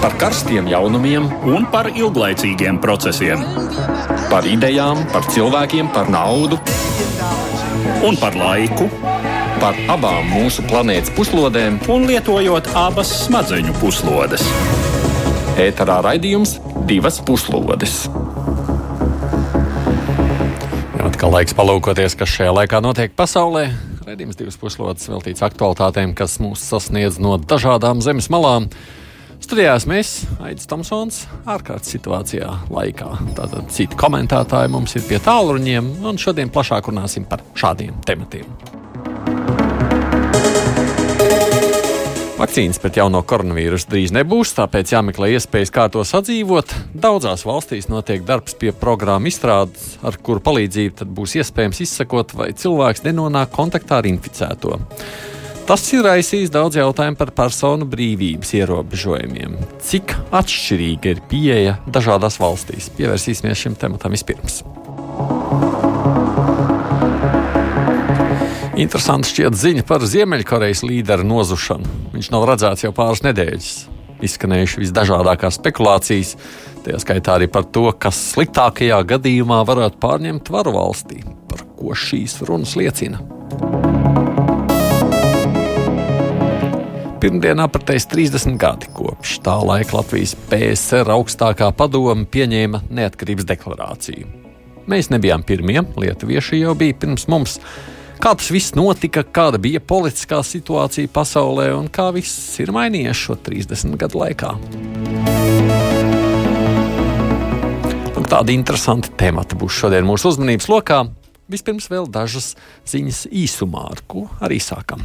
par karstiem jaunumiem un par ilglaicīgiem procesiem. Par idejām, par cilvēkiem, par naudu un par laiku. Par abām mūsu planētas puslodēm, un lietojot abas smadzeņu puslodes. Ēterā raidījums divas puslodes. Atkal laiks palūkoties, kas šajā laikā notiek pasaulē. Redījums divas puslodes veltīts aktualitātēm, kas mūs sasniedz no dažādām zemes malām. Studijās mēs, Aits Tomsons, ārkārtas situācijā laikā. Tātad citi komentētāji mums ir pie tālruņiem, un šodien plašāk runāsim par šādiem tematiem. Vakcīnas pret jauno koronavīrusu drīz nebūs, tāpēc jāmeklē iespējas, kā to sadzīvot. Daudzās valstīs notiek darbs pie programmu izstrādes, ar kuru palīdzību būs iespējams izsekot, vai cilvēks nenonāk kontaktā ar inficēto. Tas ir raisījis daudz jautājumu par personu brīvības ierobežojumiem. Cik atšķirīga ir pieeja dažādās valstīs? Pievērsīsimies šim tematam vispirms. Interesanti šķiet ziņa par Ziemeļkorejas līderu nozušanu. Viņš nav redzēts jau pāris nedēļas. Izskanējuši visdažādākās spekulācijas, tajā skaitā arī par to, kas sliktākajā gadījumā varētu pārņemt varu valstī. Par ko šīs runas liecina? Pirmdienā apritēs 30 gadi kopš tā laika Latvijas PSR augstākā padome pieņēma neatkarības deklarāciju. Mēs nebijām pirmie, lietuvieši jau bija pirms mums. Kā tas viss notika, kāda bija politiskā situācija pasaulē un kā viss ir mainījies šo 30 gadu laikā. Un tādi interesanti temati būs šodien mūsu uzmanības lokā. Vispirms vēl dažas ziņas īsumā, ar ko arī sākam.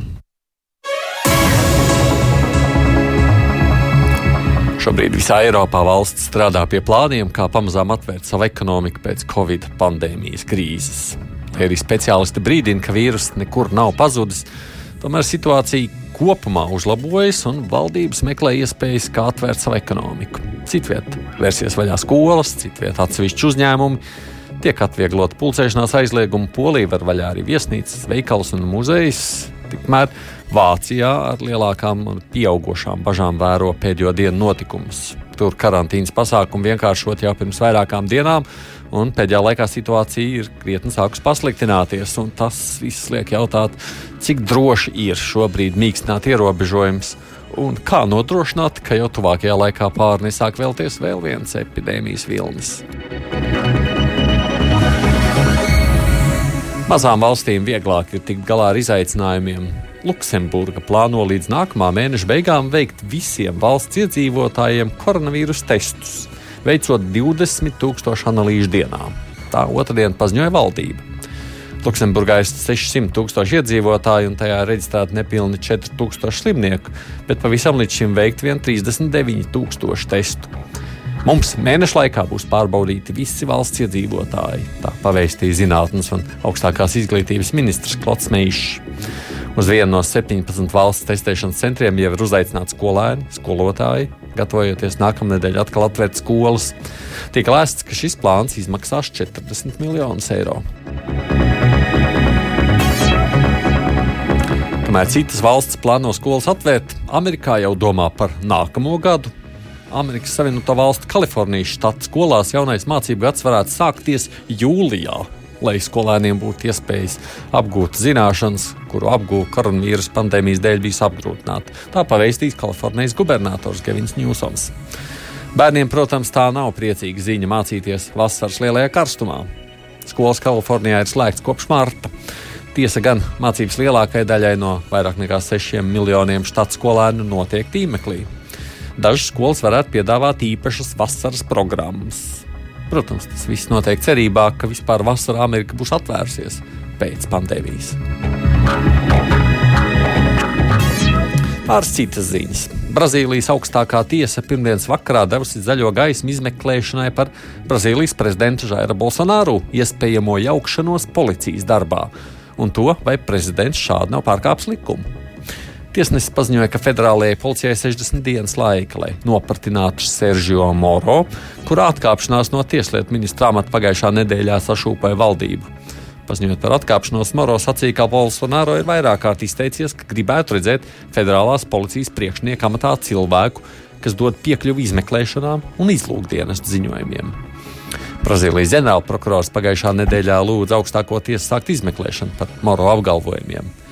Šobrīd visā Eiropā valsts strādā pie plāniem, kā pamazām atvērt savu ekonomiku pēc Covid pandēmijas krīzes. Lai arī speciālisti brīdina, ka vīruss nekur nav pazudis, tomēr situācija kopumā uzlabojas un valdības meklē iespējas, kā atvērt savu ekonomiku. Citviet vērsies vaļā skolas, citviet atsevišķi uzņēmumi. Tiek atvieglota pulcēšanās aizlieguma, polija var vaļā arī viesnīcas, veikals un muzejs. Tikmēr Vācijā ar lielākām un pieaugušām bažām vēro pēdējo dienu notikumus. Tur karantīnas pasākumi vienkāršot jau pirms vairākām dienām, un pēdējā laikā situācija ir krietni sākus pasliktināties. Tas viss liek jautāt, cik droši ir šobrīd mīkstināt ierobežojumus. Un kā nodrošināt, ka jau tuvākajā laikā pāri nesāk vēlties vēl viens epidēmijas vilnis? Mazām valstīm vieglāk ir tikt galā ar izaicinājumiem, Luksemburga plāno līdz nākamā mēneša beigām veikt visiem valsts iedzīvotājiem koronavīrus testus, veicot 20 000 analīžu dienā. Tā otrdien paziņoja valdība. Luksemburgā ir 600 tūkstoši iedzīvotāji un tajā reģistrēti nepilni 4000 slimnieku, bet pavisam līdz šim veikt vien 39 tūkstoši testu. Mums mēneša laikā būs pārbaudīti visi valsts iedzīvotāji, tā pavēstīja zinātnes un augstākās izglītības ministrs Klots Meišs. Uz vienu no 17 valsts testēšanas centriem jau ir uzaicināti skolēni, skolotāji, gatavojoties nākamnedēļ atkal atvērt skolas. Tiek lēsts, ka šis plāns izmaksās 40 miljonus eiro. Kamēr citas valsts plāno skolas atvērt, Amerikā jau domā par nākamo gadu. Amerikas Savienoto Valstu Kalifornijas štata skolās jaunais mācību gads varētu sākties jūlijā lai skolēniem būtu iespējas apgūt zināšanas, kuru apgūta koronavīrus pandēmijas dēļ bijis apgrūtināta. Tā paveistīs Kalifornijas gubernators Gevins Ņūsons. Bērniem, protams, tā nav priecīga ziņa mācīties vasaras lielajā karstumā. Skolas Kalifornijā ir slēgts kopš marta. Tiesa gan mācības lielākajai daļai no vairāk nekā 6 miljoniem štatu skolēnu notiek tīmeklī. Dažas skolas varētu piedāvāt īpašas vasaras programmas. Protams, tas viss notiek cerībā, ka vispār vasarā Amerika būs atvērsies pēc pandēmijas. Pāris citas ziņas. Brazīlijas augstākā tiesa pirmdienas vakarā devusi zaļo gaismu izmeklēšanai par Brazīlijas prezidenta Žaira Bolsonaru iespējamo jaukšanos policijas darbā un to, vai prezidents šādi nav pārkāpis likumu. Tiesnesis paziņoja, ka federālajai policijai 60 dienas laika, lai nopratinātu Sergio Moro, kurā atkāpšanās no tieslietu ministra amata pagājušā nedēļā sašūpoja valdību. Paziņojot par atkāpšanos, Moro sacīja, ka Bolsonaro ir vairāk kārt izteicies, ka gribētu redzēt federālās policijas priekšnieka amatā cilvēku, kas dod piekļuvi izmeklēšanām un izlūkdienestu ziņojumiem. Brazīlijas ģenerālprokurors pagājušā nedēļā lūdza augstāko tiesu sākt izmeklēšanu par Moro apgalvojumiem.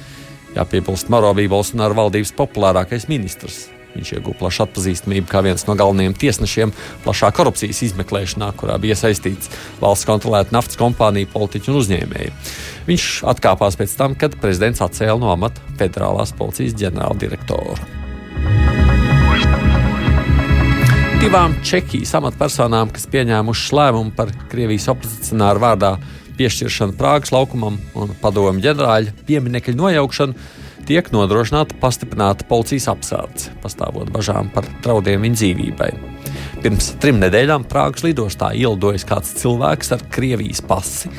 Jāpiebilst, Moro bija Bolsonaro valdības populārākais ministrs. Viņš ieguva plašu atpazīstamību kā viens no galvenajiem tiesnešiem plašā korupcijas izmeklēšanā, kurā bija iesaistīts valsts kontrolēta naftas kompānija, politiķi un uzņēmēji. Viņš atkāpās pēc tam, kad prezidents atcēla no amata federālās policijas ģenerāldirektoru. Divām Čehijas amatpersonām, kas pieņēmušas lēmumu par Krievijas opozicionāru vārdā piešķiršanu Prāgas laukumam un padomu ģenerāļa pieminiekļu nojaukšanu, tiek nodrošināta pastiprināta policijas apsardze, pastāvot bažām par draudiem viņa dzīvībai. Pirms trim nedēļām Prāgas lidostā ielidojas kāds cilvēks ar Krievijas pasi.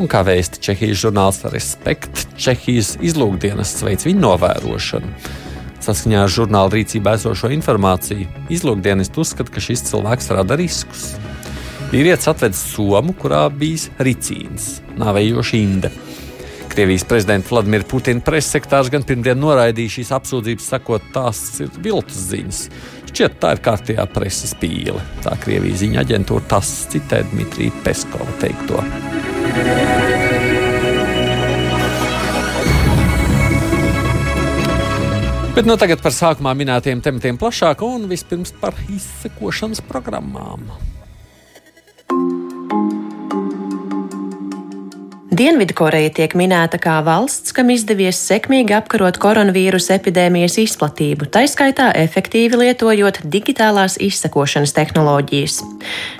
Un kā vēsta Čehijas žurnāls Respekt, Čehijas izlūkdienas veids viņu novērošanu. Saskaņā ar žurnāla rīcībā esošo informāciju, izlūkdienas uzskata, ka šis cilvēks rada riskus. Vīrietis atveda somu, kurā bijis ricīns, nāvējoša inde. Krievijas prezidenta Vladimira Putina pressektārs gan pirmdien noraidīja šīs apsūdzības, sakot, tās ir viltus ziņas. Šķiet, tā ir kārtējā preses pīle. Tā Krievijas ziņa aģentūra tas citē Dmitrija Peskova teikto. Bet nu tagad par sākumā minētiem tematiem plašāk un vispirms par izsekošanas programmām. Dienvidkoreja tiek minēta kā valsts, kam izdevies sekmīgi apkarot koronavīrusa epidēmijas izplatību, taiskaitā efektīvi lietojot digitālās izsekošanas tehnoloģijas.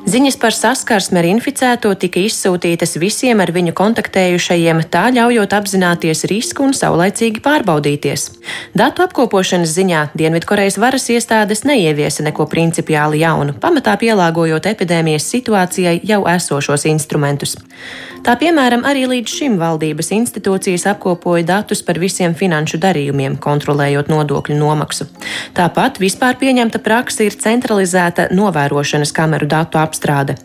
Ziņas par saskarsmi ar inficēto tika izsūtītas visiem ar viņu kontaktējušajiem, tā ļaujot apzināties risku un saulaicīgi pārbaudīties. Datu apkopošanas ziņā Dienvidkorejas varas iestādes neieviesa neko principiāli jaunu, pamatā pielāgojot epidēmijas situācijai jau esošos instrumentus. Tā piemēram, arī līdz šim valdības institūcijas apkopoja datus par visiem finanšu darījumiem, kontrolējot nodokļu nomaksu. Tāpat vispār pieņemta praksa ir centralizēta novērošanas kameru datu apstrāde.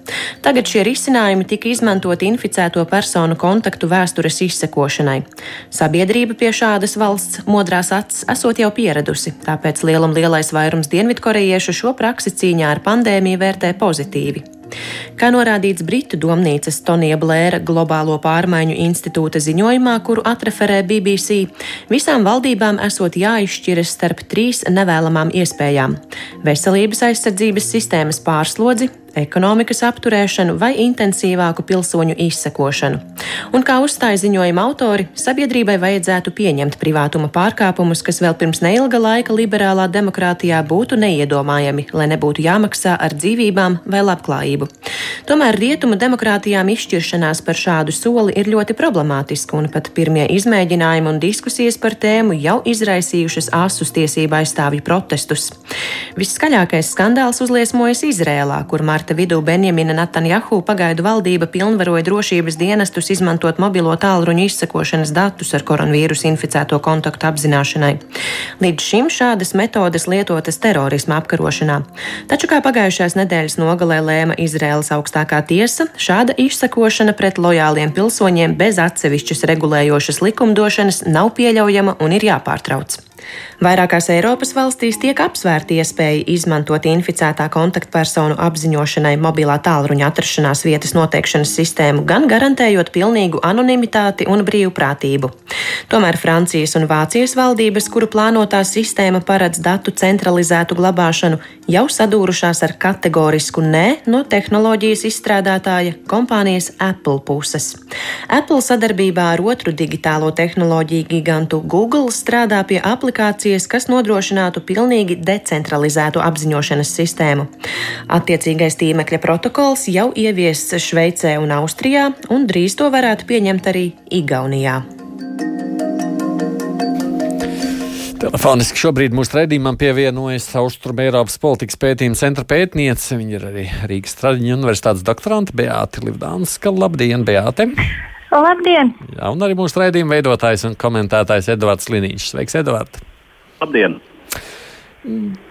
Tagad šie risinājumi tika izmantoti inficēto personu kontaktu vēstures izsekošanai. Sabiedrība pie šādas valsts modrās acis esot jau pieradusi, tāpēc lielam lielais vairums dienvidkorejiešu šo praksi cīņā ar pandēmiju vērtē pozitīvi. Kā norādīts Britu domnīcas Tonija Blēra Globālo pārmaiņu institūta ziņojumā, kuru atreferē BBC, visām valdībām esot jāizšķiras starp trīs nevēlamām iespējām - veselības aizsardzības sistēmas pārslodzi, ekonomikas apturēšanu vai intensīvāku pilsoņu izsekošanu. Un kā uzstāja ziņojuma autori, sabiedrībai vajadzētu pieņemt privātuma pārkāpumus, kas vēl pirms neilga laika liberālā demokrātijā būtu neiedomājami, lai nebūtu jāmaksā ar dzīvībām vai labklājību. Tomēr rietumu demokrātijām izšķiršanās par šādu soli ir ļoti problemātiska, un pat pirmie izmēģinājumi un diskusijas par tēmu jau izraisījušas asus tiesību aizstāvju protestus. Viskaļākais skandāls uzliesmojas Izrēlā, kur marta marta vidū Benjamina Netanjahu pagaidu valdība pilnvaroja drošības dienestus izmantot mobilo tālruņu izsekošanas datus ar koronavīrusu inficēto kontaktu apzināšanai. Līdz šim šādas metodes lietotas terorisma apkarošanā. Taču, kā pagājušās nedēļas nogalē lēma Izraēlas augstākā tiesa, šāda izsekošana pret lojāliem pilsoņiem bez atsevišķas regulējošas likumdošanas nav pieļaujama un ir jāpārtrauc. Vairākās Eiropas valstīs tiek apsvērta iespēja izmantot inficētā kontaktpersonu apziņošanai mobilā tālruņa atrašanās vietas noteikšanas sistēmu, gan garantējot pilnīgu anonimitāti un brīvprātību. Tomēr Francijas un Vācijas valdības, kuru plānotā sistēma paredz datu centralizētu glabāšanu, jau sadūrušās ar kategorisku nē no tehnoloģijas izstrādātāja kompānijas Apple puses. Apple sadarbībā ar otru digitālo tehnoloģiju gigantu Google strādā pie aplikācijas aplikācijas, kas nodrošinātu pilnīgi decentralizētu apziņošanas sistēmu. Attiecīgais tīmekļa protokols jau ieviests Šveicē un Austrijā, un drīz to varētu pieņemt arī Igaunijā. Telefoniski šobrīd mūsu raidījumam pievienojas Austrum Eiropas politikas pētījuma centra pētniece. Viņa ir arī Rīgas Traģiņu universitātes doktorante Beāte Livdānska. Labdien, Beāte! Labdien! Jā, un arī mūsu raidījuma veidotājs un komentētājs Edvards Liniņš. Sveiks, Edvards! Labdien!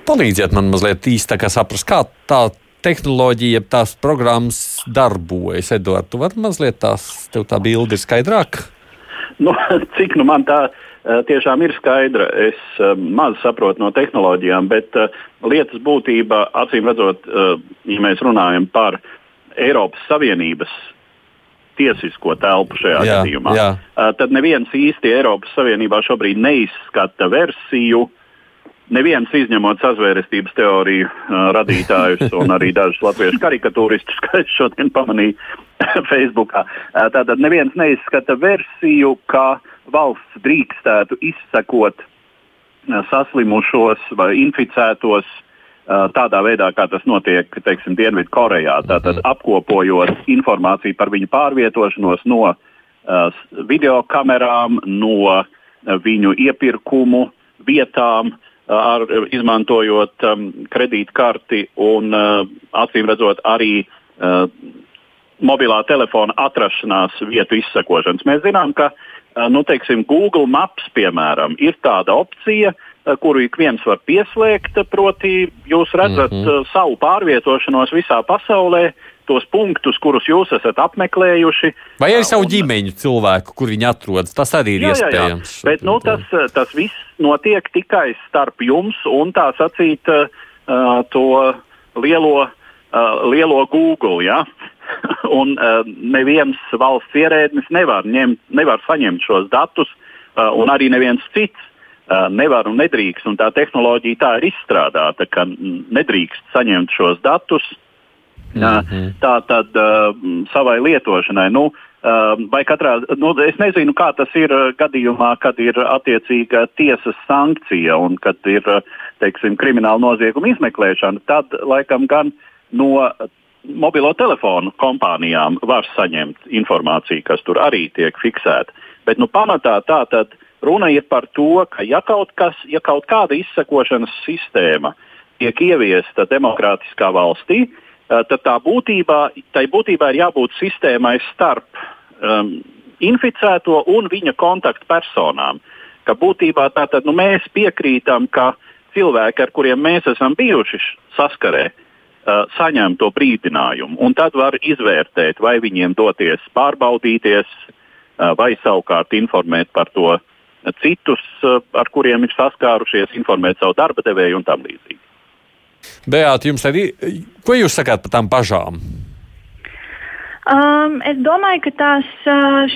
Palīdziet man mazliet īsti saprast, kā tā tehnoloģija, tās programmas darbojas. Edvards, tu vari mazliet tās, tev tā bilde ir skaidrāka? Nu, cik nu man tā tiešām ir skaidra. Es maz saprotu no tehnoloģijām, bet lietas būtība, acīm redzot, ja mēs runājam par Eiropas Savienības tiesisko telpu šajā jā, gadījumā, jā. tad neviens īsti Eiropas Savienībā šobrīd neizskata versiju, neviens izņemot sazvērestības teoriju uh, radītājus un arī dažus latviešu karikatūristus, kā es šodien pamanīju Facebookā. Uh, tātad neviens neizskata versiju, ka valsts drīkstētu izsekot uh, saslimušos vai inficētos uh, tādā veidā, kā tas notiek teiksim, Dienvidkorejā. Tātad mhm. apkopojot informāciju par viņu pārvietošanos no uh, video kamerām, no uh, viņu iepirkumu vietām, uh, ar, izmantojot um, kredītkarti un uh, acīm redzot arī uh, mobilā telefona atrašanās vietu izsakošanas. Mēs zinām, ka uh, nu, teiksim, Google Maps piemēram, ir tāda opcija, uh, kuru ik viens var pieslēgt, proti, jūs redzat mm -hmm. savu pārvietošanos visā pasaulē, tos punktus, kurus jūs esat apmeklējuši. Vai arī savu un, ģimeņu cilvēku, kur viņi atrodas. Tas arī ir jā, iespējams. Jā, jā. Bet nu, tas, tas viss notiek tikai starp jums un tā sacīt uh, to lielo, uh, lielo Google. Ja? un uh, neviens valsts ierēdnis nevar, ņemt, nevar saņemt šos datus, uh, un arī neviens cits nevar un nedrīkst. Un tā tehnoloģija tā ir izstrādāta, ka nedrīkst saņemt šos datus -hmm. Tā tad savai lietošanai. Nu, vai katrā, nu, es nezinu, kā tas ir gadījumā, kad ir attiecīga tiesas sankcija un kad ir teiksim, krimināla nozieguma izmeklēšana. Tad laikam gan no mobilo telefonu kompānijām var saņemt informāciju, kas tur arī tiek fiksēta. Bet nu, pamatā tā tad runa ir par to, ka ja kaut, kas, ja kaut kāda izsekošanas sistēma tiek ieviesta demokrātiskā valstī, Eh, tad tā būtībā, tai būtībā ir jābūt sistēmai starp um, inficēto un viņa kontaktpersonām. Ka būtībā tātad, nu, mēs piekrītam, ka cilvēki, ar kuriem mēs esam bijuši saskarē, uh, saņem to brīdinājumu. Un tad var izvērtēt, vai viņiem doties pārbaudīties, uh, vai savukārt informēt par to citus, uh, ar kuriem ir saskārušies, informēt savu darba devēju un tam līdzīgi. Beāta, jums arī, ko jūs sakāt par tām bažām? Um, es domāju, ka tās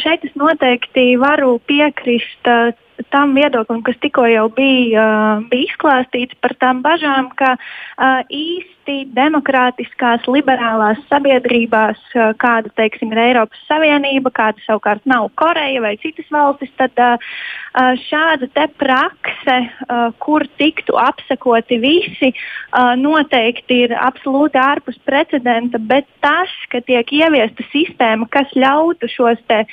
šeit es noteikti varu piekrist uh, tam viedoklim, kas tikko jau bija, uh, bija izklāstīts par tām bažām, ka uh, īsti demokrātiskās, liberālās sabiedrībās, uh, kāda teiksim, ir Eiropas Savienība, kāda savukārt nav Koreja vai citas valstis, tad uh, uh šāda prakse, kur tiktu apsekoti visi, noteikti ir absolūti ārpus precedenta, bet tas, ka tiek ieviesta sistēma, kas ļautu šos te,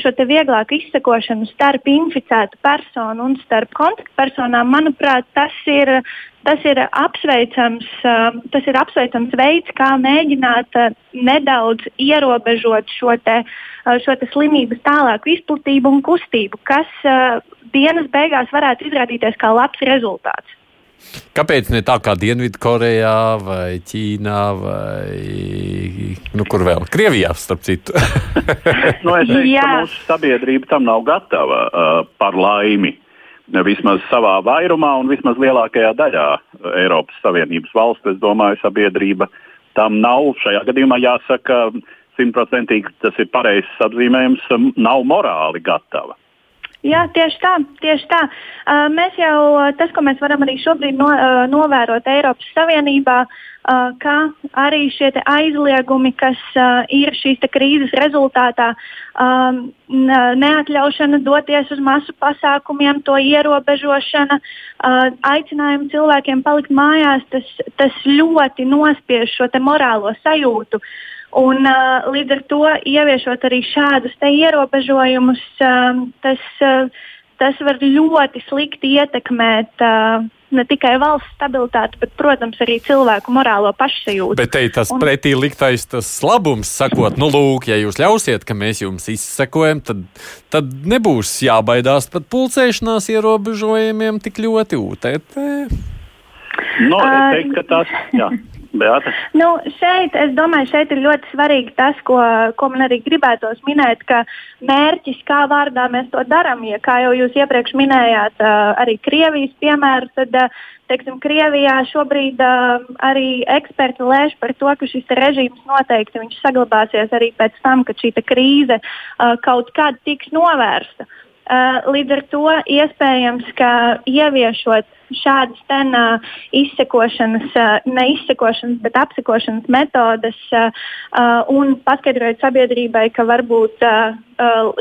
šo te vieglāku izsekošanu starp inficētu personu un starp kontaktpersonām, manuprāt, tas ir, tas ir, apsveicams, um, tas ir apsveicams veids, kā mēģināt uh, nedaudz ierobežot šo, te, uh, šo te slimības tālāku izplatību un kustību, kas uh, dienas beigās varētu izrādīties kā labs rezultāts. Kāpēc ne tā kā Dienvidkorejā vai Ķīnā vai nu, kur vēl? Krievijā, starp citu. nu, es teiktu, ka mūsu sabiedrība tam nav gatava uh, par laimi. Vismaz savā vairumā un vismaz lielākajā daļā Eiropas Savienības valsts, es domāju, sabiedrība tam nav. Šajā gadījumā jāsaka, simtprocentīgi tas ir pareizs apzīmējums, nav morāli gatava. Jā, tieši tā. Tieši tā. Uh, mēs jau tas, ko mēs varam arī šobrīd no, uh, novērot Eiropas Savienībā, uh, ka arī šie aizliegumi, kas uh, ir šīs krīzes rezultātā, um, neatļaušana doties uz masu pasākumiem, to ierobežošana, uh, aicinājumi cilvēkiem palikt mājās, tas, tas ļoti nospiež šo morālo sajūtu. Uh, Un, uh, līdz ar to ieviešot arī šādus ierobežojumus, uh, tas, uh, tas var ļoti slikti ietekmēt uh, ne tikai valsts stabilitāti, bet, protams, arī cilvēku morālo pašsajūtu. Bet te tas un... pretī liktais tas labums, sakot, nu, lūk, ja jūs ļausiet, ka mēs jums izsekojam, tad, tad nebūs jābaidās pat pulcēšanās ierobežojumiem tik ļoti UTT. No, es teiktu, ka tas, jā. Beata? Nu, šeit, es domāju, šeit ir ļoti svarīgi tas, ko, ko man arī gribētos minēt, ka mērķis, kā vārdā mēs to darām, ja kā jau jūs iepriekš minējāt, arī Krievijas piemēru, tad, teiksim, Krievijā šobrīd arī eksperti lēš par to, ka šis režīms noteikti saglabāsies arī pēc tam, kad šī krīze kaut kad tiks novērsta. Līdz ar to iespējams, ka ieviešot šādas ten, uh, izsekošanas, uh, ne izsekošanas, bet apsekošanas metodes uh, un paskaidrojot sabiedrībai, ka varbūt,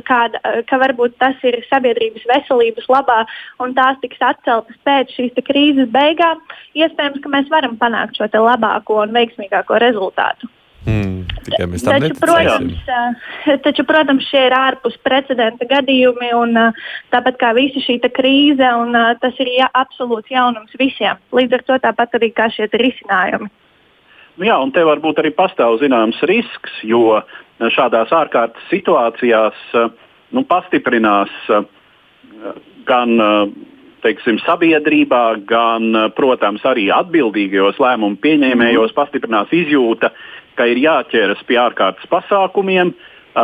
kāda, ka varbūt tas ir sabiedrības veselības labā un tās tiks atceltas pēc šīs krīzes beigām, iespējams, ka mēs varam panākt šo labāko un veiksmīgāko rezultātu. Hmm, tikai mēs tam taču, protams, taču, protams, šie ir ārpus precedenta gadījumi, un tāpat kā visa šī krīze, un tas ir ja, absolūts jaunums visiem. Līdz ar to tāpat arī kā šie risinājumi. Nu jā, un te varbūt arī pastāv zināms risks, jo šādās ārkārtas situācijās nu, pastiprinās gan teiksim, sabiedrībā, gan, protams, arī atbildīgajos lēmumu pieņēmējos pastiprinās izjūta, ka ir jāķeras pie ārkārtas pasākumiem.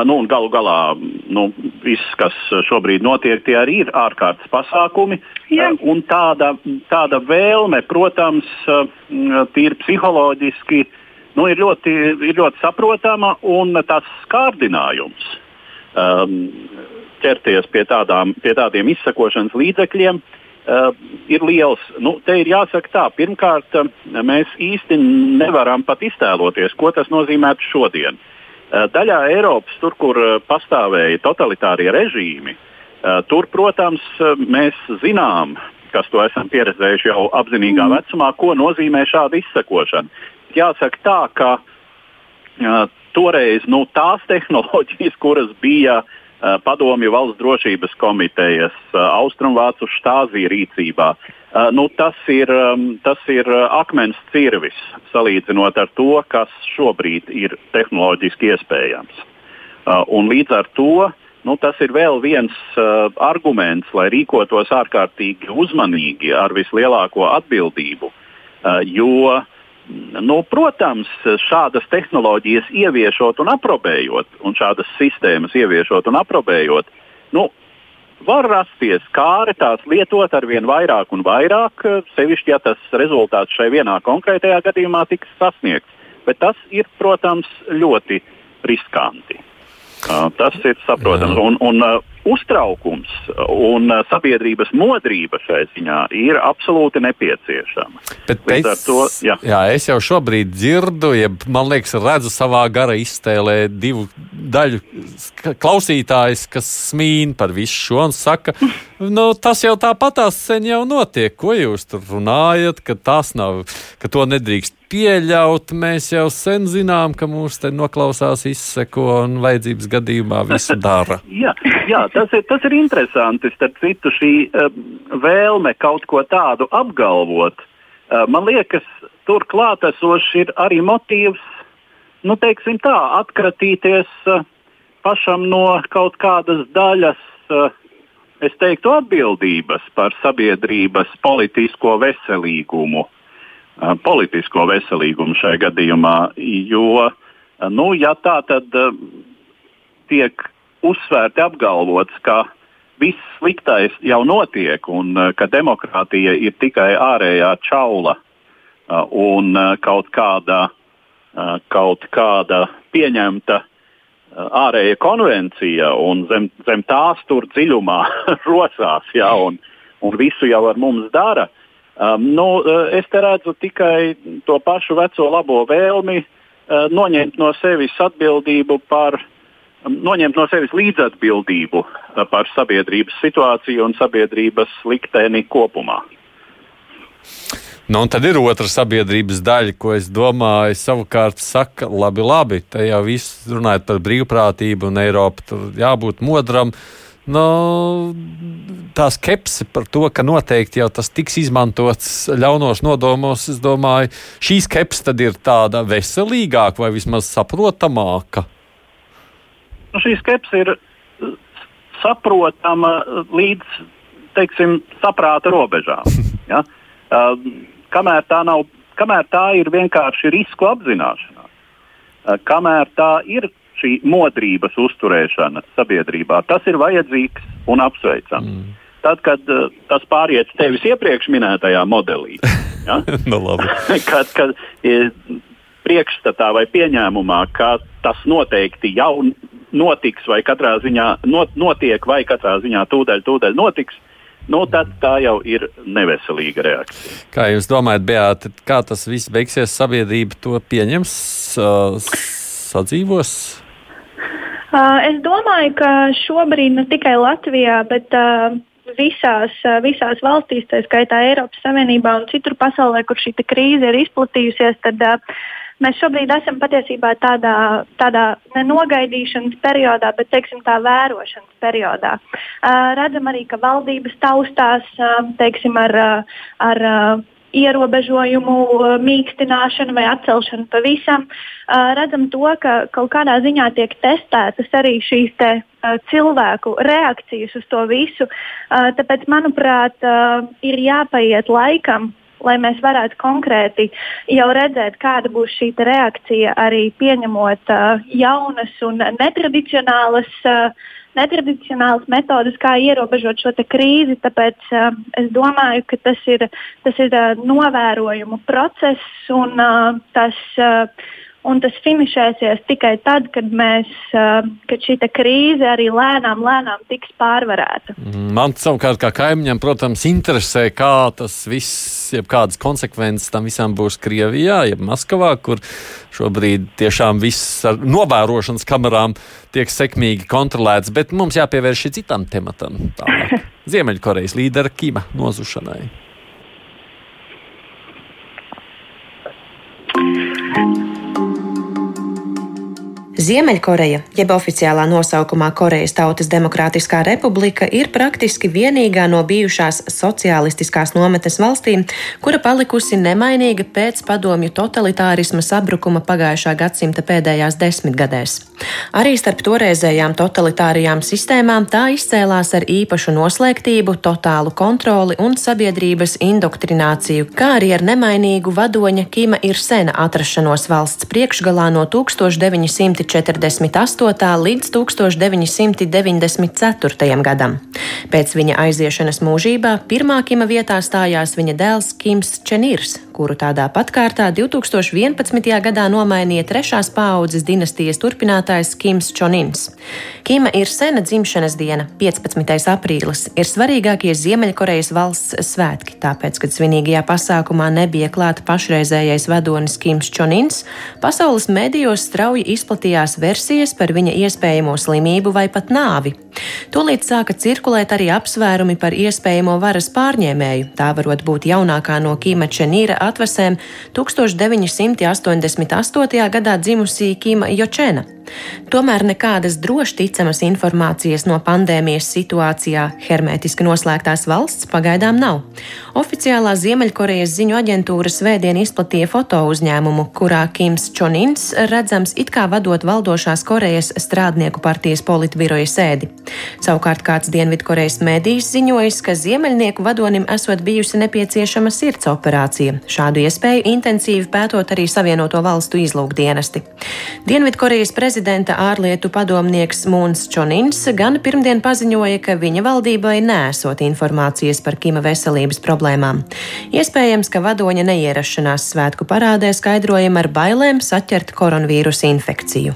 Nu, galu galā nu, viss, kas šobrīd notiek, tie arī ir ārkārtas pasākumi. Jā. Un tāda, tāda vēlme, protams, tīri psiholoģiski, nu, ir, ļoti, ir ļoti saprotama un tas skārdinājums um, ķerties pie, tādām, pie tādiem izsakošanas līdzekļiem uh, uh, ir liels. Nu, te ir jāsaka tā, pirmkārt, uh, mēs īsti nevaram pat iztēloties, ko tas nozīmētu šodien. Uh, daļā Eiropas, tur, kur pastāvēja totalitārie režīmi, uh, tur, protams, mēs zinām, kas to esam pieredzējuši jau apzinīgā mm. vecumā, ko nozīmē šāda izsakošana. Jāsaka tā, ka toreiz nu, tās tehnoloģijas, kuras bija uh, Eh, padomju valsts drošības komitejas, eh, Austrumvācu štāzija rīcībā. Eh, nu, tas, ir, tas ir akmens cirvis salīdzinot ar to, kas šobrīd ir tehnoloģiski iespējams. Un līdz ar to nu, tas ir vēl viens arguments, lai rīkotos ārkārtīgi uzmanīgi ar vislielāko atbildību. Jo Nu, protams, šādas tehnoloģijas ieviešot un aprobējot, un šādas sistēmas ieviešot un aprobējot, nu, var rasties kāri tās lietot ar vien vairāk un vairāk, sevišķi, ja tas rezultāts šai vienā konkrētajā gadījumā tiks sasniegts. Bet tas ir, protams, ļoti riskanti. Tas ir saprotams. Un, un, uztraukums un uh, sabiedrības modrība šai ziņā ir absolūti nepieciešama. Bet pēc, to, jā. Jā, es jau šobrīd dzirdu, ja man liekas, redzu savā gara iztēlē divu daļu klausītājus, kas smīn par visu šo un saka, nu, tas jau tāpatās sen jau notiek. Ko jūs tur runājat, ka tas nav, ka to nedrīkst pieļaut. Mēs jau sen zinām, ka mūs te noklausās, izseko un vajadzības gadījumā visu dara. jā, jā tas, ir, tas ir interesanti. Starp citu, šī uh, vēlme kaut ko tādu apgalvot, uh, man liekas, tur klātesošs ir arī motīvs, nu, teiksim tā, atkratīties uh, pašam no kaut kādas daļas. Uh, Es teiktu, atbildības par sabiedrības politisko veselīgumu politisko veselīgumu šajā gadījumā. Jo, nu, ja tā tad tiek uzsvērti apgalvots, ka viss sliktais jau notiek un ka demokrātija ir tikai ārējā čaula un kaut kāda, kaut kāda pieņemta ārēja konvencija un zem, zem tās tur dziļumā rosās, ja, un, un visu jau ar mums dara. Uh, Um, nu, uh, es te redzu tikai to pašu veco labo vēlmi uh, noņemt no sevis atbildību par, um, noņemt no sevis līdzatbildību uh, par sabiedrības situāciju un sabiedrības likteni kopumā. Nu, un tad ir otra sabiedrības daļa, ko es domāju, savukārt saka, labi, labi, te jau viss runājot par brīvprātību un Eiropu, tur jābūt modram. Uh, nu, tā skepse par to, ka noteikti jau tas tiks izmantots ļaunos nodomos, es domāju, šī skepse tad ir tāda veselīgāka vai vismaz saprotamāka. Nu, šī skepse ir saprotama līdz teiksim, saprāta robežām. Ja? Kamēr tā nav kamēr tā ir vienkārši risku apzināšanās, uh, kamēr tā ir šī modrības uzturēšana sabiedrībā, tas ir vajadzīgs un apsveicams. Mm. Tad, kad uh, tas pāriet tevis iepriekš minētajā modelī, ja? no nu, kad, kad priekšstatā vai pieņēmumā, ka tas noteikti jau notiks, vai katrā ziņā not, notiek, vai katrā ziņā tūdaļ, tūdaļ notiks, nu, tad tā jau ir neveselīga reakcija. Kā jūs domājat, Beata, kā tas viss beigsies? Sabiedrība to pieņems, sadzīvos? Es domāju, ka šobrīd ne tikai Latvijā, bet uh, visās, visās valstīs, tā skaitā Eiropas Savienībā un citur pasaulē, kur šī krīze ir izplatījusies, tad uh, Mēs šobrīd esam patiesībā tādā, tādā nenogaidīšanas periodā, bet teiksim, tā vērošanas periodā. Uh, redzam arī, ka valdības taustās uh, teiksim, ar, uh, ar uh, ierobežojumu mīkstināšanu vai atcelšanu pavisam. Redzam to, ka kaut kādā ziņā tiek testētas arī šīs te, cilvēku reakcijas uz to visu. Tāpēc, manuprāt, ir jāpaiet laikam, lai mēs varētu konkrēti jau redzēt, kāda būs šī reakcija arī pieņemot uh, jaunas un netradicionālas. Uh, Netradicionālas metodes, kā ierobežot šo krīzi, tāpēc uh, es domāju, ka tas ir, tas ir uh, novērojumu process un uh, tas uh, un tas finišēsies tikai tad, kad, mēs, kad šī krīze arī lēnām, lēnām tiks pārvarēta. Mm, man savukārt, kā kaimiņam, protams, interesē, kā tas viss, jeb kādas konsekvences tam visam būs Krievijā, jeb Maskavā, kur šobrīd tiešām viss ar novērošanas kamerām tiek sekmīgi kontrolēts, bet mums jāpievērš citam tematam. Ziemeļkorejas līdera Kima nozušanai. Ziemeļkoreja, jeb oficiālā nosaukumā Korejas Tautas Demokrātiskā republika, ir praktiski vienīgā no bijušās sociālistiskās nometnes valstīm, kura palikusi nemainīga pēc padomju totalitārisma sabrukuma pagājušā gadsimta pēdējās desmitgadēs. Arī starp toreizējām totalitārijām sistēmām tā izcēlās ar īpašu noslēgtību, totālu kontroli un sabiedrības indoktrināciju, kā arī ar nemainīgu vadoņa Kima ir sena atrašanos valsts priekšgalā no 1900. 1948. līdz 1994. gadam. Pēc viņa aiziešanas mūžībā pirmā Kima vietā stājās viņa dēls Kims Čenirs, kuru tādā pat kārtā 2011. gadā nomainīja trešās paaudzes dinastijas turpinātājs Kims Čonins. Kima ir sena dzimšanas diena, 15. aprīlis, ir svarīgākie Ziemeļkorejas valsts svētki, tāpēc, kad svinīgajā pasākumā nebija klāta pašreizējais vadonis Kims Čonins, pasaules medijos strauji izplatīja parādījās versijas par viņa iespējamo slimību vai pat nāvi. Tūlīt sāka cirkulēt arī apsvērumi par iespējamo varas pārņēmēju. Tā varot būt jaunākā no Kīma Čenīra atvasēm 1988. gadā dzimusī Kīma Jočena. Tomēr nekādas droši ticamas informācijas no pandēmijas situācijā hermētiski noslēgtās valsts pagaidām nav. Oficiālā Ziemeļkorejas ziņu aģentūra svētdien izplatīja foto uzņēmumu, kurā Kims Čonins redzams it kā vadot valdošās Korejas strādnieku partijas politbiroja sēdi. Savukārt kāds Dienvidkorejas mēdījis ziņojis, ka Ziemeļnieku vadonim esot bijusi nepieciešama sirds operācija. Šādu iespēju intensīvi pētot arī Savienoto valstu izlūkdienesti. Dienvidkorejas prezidents prezidenta ārlietu padomnieks Mūns Čonins gan pirmdien paziņoja, ka viņa valdībai nesot informācijas par Kima veselības problēmām. Iespējams, ka vadoņa neierašanās svētku parādē skaidrojama ar bailēm saķert koronavīrusa infekciju.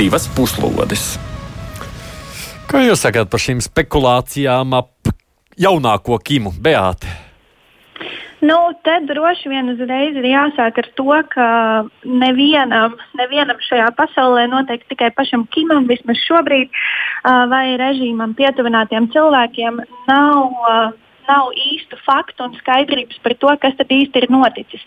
Divas puslodes. Ko jūs sakāt par šīm spekulācijām ap jaunāko Kimu Beāti? Nu, te droši vien uzreiz ir jāsāk ar to, ka nevienam, nevienam šajā pasaulē, noteikti tikai pašam Kimam, vismaz šobrīd, vai režīmam pietuvinātiem cilvēkiem, nav nav īstu faktu un skaidrības par to, kas tad īsti ir noticis.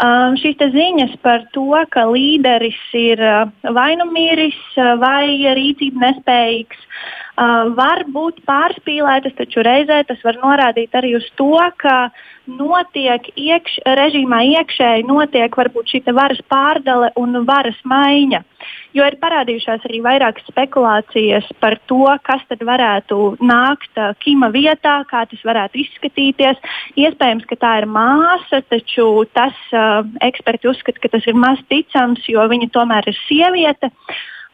Um, šīs ziņas par to, ka līderis ir uh, vai nu miris, uh, vai rīcība nespējīgs, uh, var būt pārspīlētas, taču reizē tas var norādīt arī uz to, ka notiek iekš, režīmā iekšēji notiek varbūt šī varas pārdale un varas maiņa. Jo ir parādījušās arī vairākas spekulācijas par to, kas tad varētu nākt uh, Kima vietā, kā tas varētu izskatīties. Iespējams, ka tā ir māsa, taču tas uh, eksperti uzskata, ka tas ir maz ticams, jo viņa tomēr ir sieviete.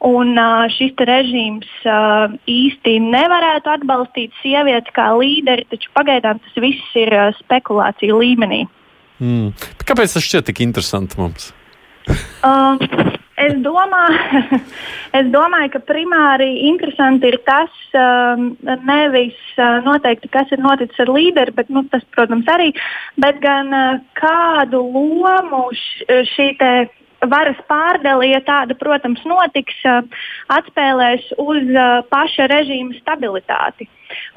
Un uh, šis režīms uh, īsti nevarētu atbalstīt sievieti kā līderi, taču pagaidām tas viss ir uh, spekulācija līmenī. Mm. Kāpēc tas šķiet tik interesanti mums? uh, es, domāju, es domāju, ka primāri interesanti ir tas, um, nevis uh, noteikti, kas ir noticis ar līderi, bet nu, tas, protams, arī, bet gan uh, kādu lomu š, šī varas pārdale, ja tāda, protams, notiks, atspēlēs uz paša režīma stabilitāti.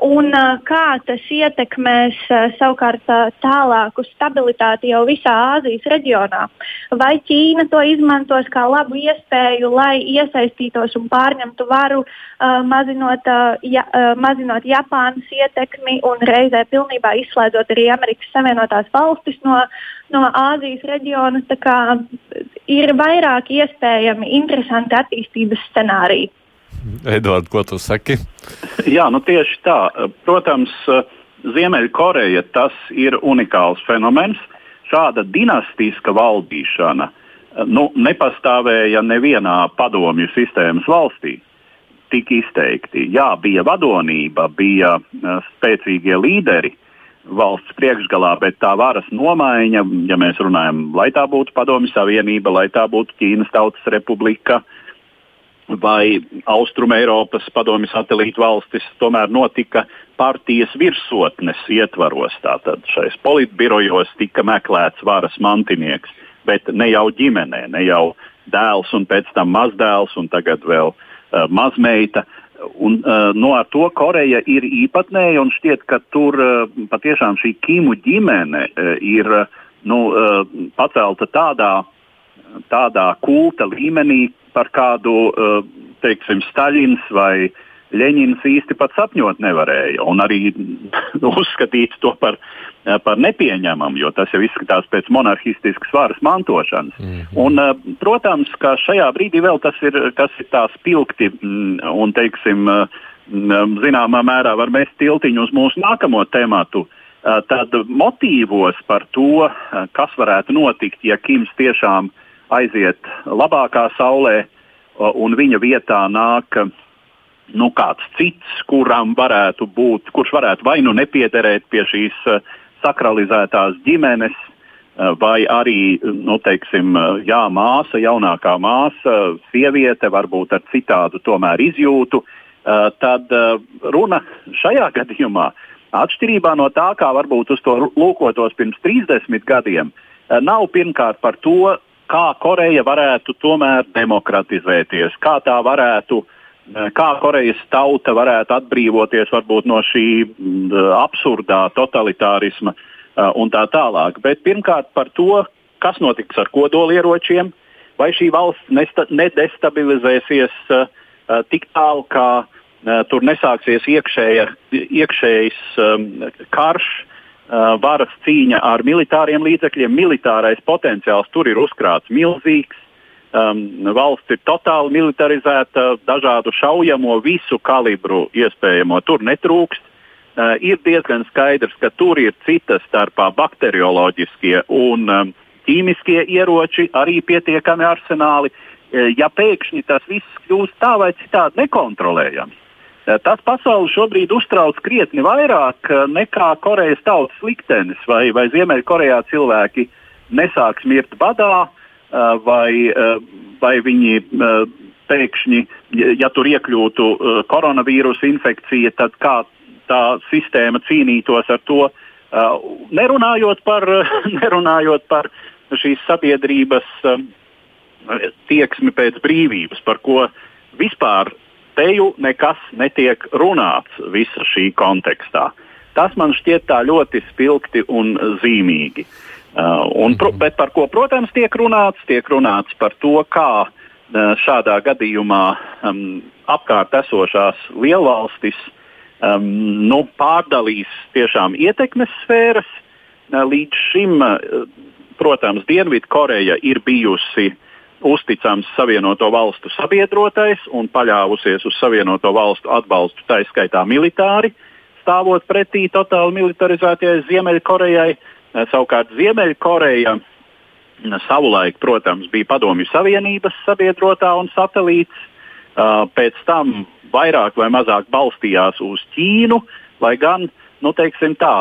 Un kā tas ietekmēs savukārt tālāku stabilitāti jau visā Āzijas reģionā? Vai Ķīna to izmantos kā labu iespēju, lai iesaistītos un pārņemtu varu, mazinot, ja, mazinot Japānas ietekmi un reizē pilnībā izslēdzot arī Amerikas Savienotās valstis no, no Āzijas reģiona? Ir vairāk iespējami interesanti attīstības scenāriji. Edvards, ko tu saki? Jā, nu tieši tā. Protams, Ziemeļkoreja tas ir unikāls fenomens. Šāda dinastiska valdīšana nu, nepastāvēja nevienā padomju sistēmas valstī. Tik izteikti. Jā, bija vadonība, bija spēcīgie līderi valsts priekšgalā, bet tā varas nomaiņa, ja mēs runājam, lai tā būtu Padomju Savienība, lai tā būtu Ķīnas Tautas Republika, uh, vai Austrum Eiropas padomju satelītu valstis tomēr notika partijas virsotnes ietvaros. Tātad šais politbirojos tika meklēts varas mantinieks, bet ne jau ģimenē, ne jau dēls un pēc tam mazdēls un tagad vēl uh, mazmeita. Un, uh, no ar to Koreja ir īpatnēja un šķiet, ka tur uh, patiešām šī Kimu ģimene uh, ir uh, nu, uh, pacelta tādā, tādā kulta līmenī, par kādu, eh, teiksim, Staļins vai Ļeņins īsti pat sapņot nevarēja, un arī uzskatīt to par, eh, par nepieņemamu, jo tas jau izskatās pēc monarhistiskas varas mantošanas. Mm -hmm. un, eh, protams, ka šajā brīdī vēl tas ir, tas ir tā spilgti mm, un, teiksim, zināmā mērā var mest tiltiņu uz mūsu nākamo tematu. Tad motīvos par to, kas varētu notikt, ja Kims tiešām uh, aiziet labākā saulē, un viņa vietā nāk nu, kāds cits, kuram varētu būt, kurš varētu vai nu nepiederēt pie šīs sakralizētās ģimenes, vai arī nu, teiksim, jā, māsa, jaunākā māsa, sieviete, varbūt ar citādu tomēr izjūtu, tad runa šajā gadījumā, atšķirībā no tā, kā varbūt uz to lūkotos pirms 30 gadiem, nav pirmkārt par to, kā Koreja varētu tomēr demokratizēties, kā tā varētu, kā Korejas tauta varētu atbrīvoties varbūt no šī mm, absurdā totalitārisma un tā tālāk. Bet pirmkārt par to, kas notiks ar kodolieročiem, vai šī valsts nedestabilizēsies uh, tik tālu, ka uh, tur nesāksies iekšēja, iekšējs um, karš, varas cīņa ar militāriem līdzekļiem. Militārais potenciāls tur ir uzkrāts milzīgs. Um, valsts ir totāli militarizēta, dažādu šaujamo, visu kalibru iespējamo tur netrūkst. Uh, ir diezgan skaidrs, ka tur ir citas starpā bakterioloģiskie un um, ķīmiskie ieroči, arī pietiekami arsenāli. Uh, ja pēkšņi tas viss kļūst tā vai citādi nekontrolējams, Eh, tas pasauli šobrīd uztrauc krietni vairāk eh, nekā Korejas tautas liktenis, vai, vai Ziemeļkorejā cilvēki nesāks mirt badā, eh, vai, vai viņi pēkšņi, ja tur iekļūtu koronavīrusa infekcija, tad kā tā sistēma cīnītos ar to, nerunājot par, nerunājot par šīs sabiedrības tieksmi pēc brīvības, par ko vispār teju nekas netiek runāts visa šī kontekstā. Tas man šķiet tā ļoti spilgti un zīmīgi. Uh, un, pro, bet par ko, protams, tiek runāts? Tiek runāts par to, kā šādā gadījumā um, apkārt esošās lielvalstis um, nu, pārdalīs tiešām ietekmes sfēras. Līdz šim, protams, Dienvidkoreja ir bijusi uzticams Savienoto Valstu sabiedrotais un paļāvusies uz Savienoto Valstu atbalstu, tā izskaitā militāri, stāvot pretī totāli militarizētajai Ziemeļkorejai. Savukārt Ziemeļkoreja savulaik, protams, bija Padomju Savienības sabiedrotā un satelīts. Pēc tam vairāk vai mazāk balstījās uz Ķīnu, lai gan nu, tā,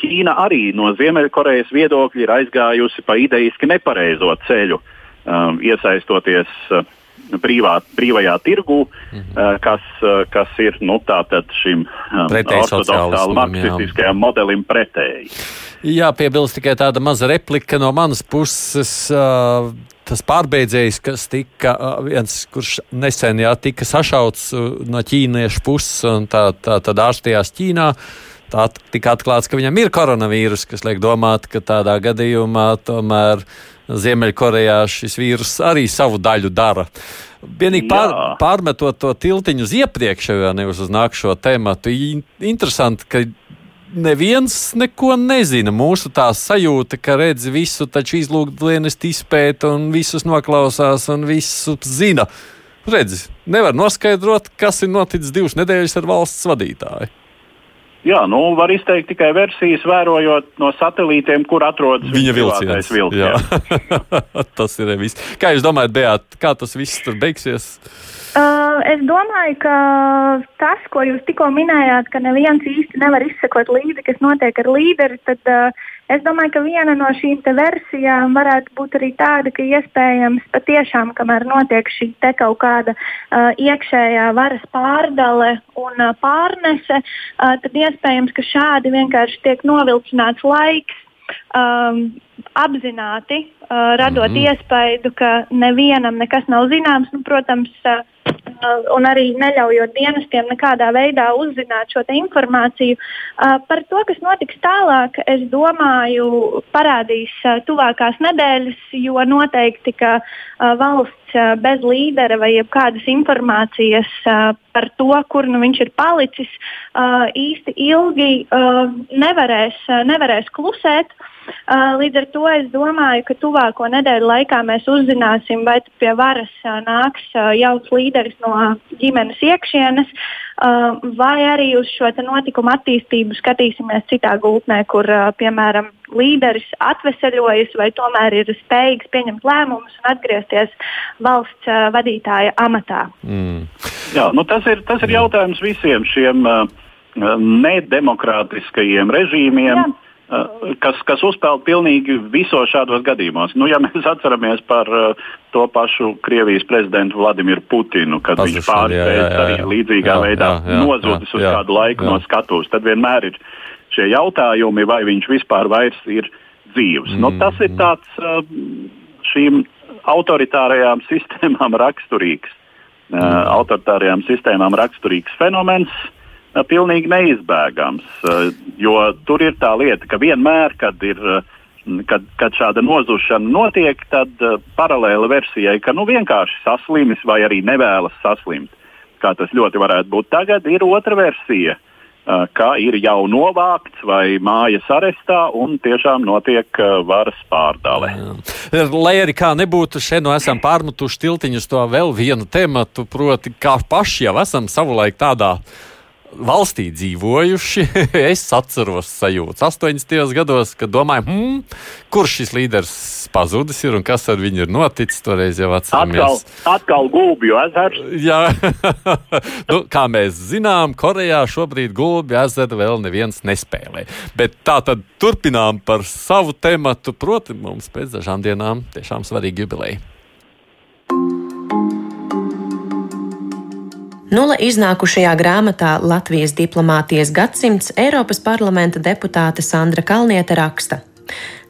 Ķīna arī no Ziemeļkorejas viedokļa ir aizgājusi pa idejiski nepareizo ceļu, iesaistoties brīvā, brīvajā tirgū, mm -hmm. kas, kas ir nu, šim ortodoksālam marksistiskajam modelim pretēji. Jā, piebilst tikai tāda maza replika no manas puses. Uh, tas pārbeidzējs, kas tika viens, kurš nesen jā, tika sašauts no ķīniešu puses un tā, tā tad ārstījās Ķīnā. Tā tika atklāts, ka viņam ir koronavīrus, kas liek domāt, ka tādā gadījumā tomēr Ziemeļkorejā šis vīrus arī savu daļu dara. Vienīgi pār, pārmetot to tiltiņu uz iepriekšējo, nevis uz nākamo tēmatu. Interesanti, ka neviens neko nezina. Mūsu tā sajūta, ka redz visu, taču izlūkdienest izpēta un visus noklausās un visu zina. Redzi, nevar noskaidrot, kas ir noticis divas nedēļas ar valsts vadītāju. Jā, nu, var izteikt tikai versijas, vērojot no satelītiem, kur atrodas viņa vilciens. vilciens. tas ir viss. Kā jūs domājat, Beat, kā tas viss tur beigsies? Uh, es domāju, ka tas, ko jūs tikko minējāt, ka neviens īsti nevar izsekot līdzi, kas notiek ar līderi, tad uh, es domāju, ka viena no šīm versijām varētu būt arī tāda, ka iespējams patiešām, kamēr notiek šī kaut kāda uh, iekšējā varas pārdale un uh, pārnese, uh, tad iespējams, ka šādi vienkārši tiek novilcināts laiks. Um, apzināti uh, radot mm -hmm. iespēju, ka nevienam nekas nav zināms. Nu, protams, uh, Uh, un arī neļaujot dienestiem nekādā veidā uzzināt šo informāciju. Uh, par to, kas notiks tālāk, es domāju, parādīs uh, tuvākās nedēļas, jo noteikti, ka valsts bez līdera vai kādas informācijas par to, kur nu viņš ir palicis, īsti ilgi nevarēs, nevarēs klusēt. Uh, līdz ar to es domāju, ka tuvāko nedēļu laikā mēs uzzināsim, vai pie varas uh, nāks uh, jauns līderis no ģimenes iekšienes, vai arī uz šo notikumu attīstību skatīsimies citā gultnē, kur, piemēram, līderis atveseļojas vai tomēr ir spējīgs pieņemt lēmumus un atgriezties valsts vadītāja amatā. Mm. Jā, nu tas, ir, tas ir jautājums visiem šiem uh, nedemokrātiskajiem režīmiem. Jā kas, kas uzpeld pilnīgi visos šādos gadījumos. Nu, ja mēs atceramies par uh, to pašu Krievijas prezidentu Vladimiru Putinu, kad Pazušan, viņš pārspējas arī līdzīgā jā, veidā nozudis uz jā, kādu laiku jā. no skatuves, tad vienmēr ir šie jautājumi, vai viņš vispār vairs ir dzīvs. Mm. Nu, tas ir tāds uh, šīm autoritārajām sistēmām raksturīgs, uh, autoritārajām sistēmām raksturīgs fenomens. Uh, pilnīgi neizbēgams. Jo tur ir tā lieta, ka vienmēr, kad ir. Kad, kad šāda nozušana notiek, tad uh, paralēli versijai, ka nu, vienkārši saslimis vai arī nevēlas saslimt, kā tas ļoti varētu būt tagad, ir otra versija, uh, ka ir jau novākts vai mājas arestā un tiešām notiek uh, varas pārdale. Jā. Lai arī kā nebūtu, šeit no esam pārmetuši tiltiņus to vēl vienu tematu, proti, kā paši jau esam savulaik tādā valstī dzīvojuši, es atceros sajūtas 80. gados, kad domāju, hmm, kurš šis līderis pazudis ir un kas ar viņu ir noticis. Toreiz jau atceramies. Atkal, atkal gulbju ezers. Jā, nu, kā mēs zinām, Korejā šobrīd gulbju ezeru vēl neviens nespēlē. Bet tā tad turpinām par savu tematu, proti mums pēc dažām dienām tiešām svarīgi jubileja. Nula iznākušajā grāmatā Latvijas diplomātijas gadsimts Eiropas parlamenta deputāte Sandra Kalniete raksta.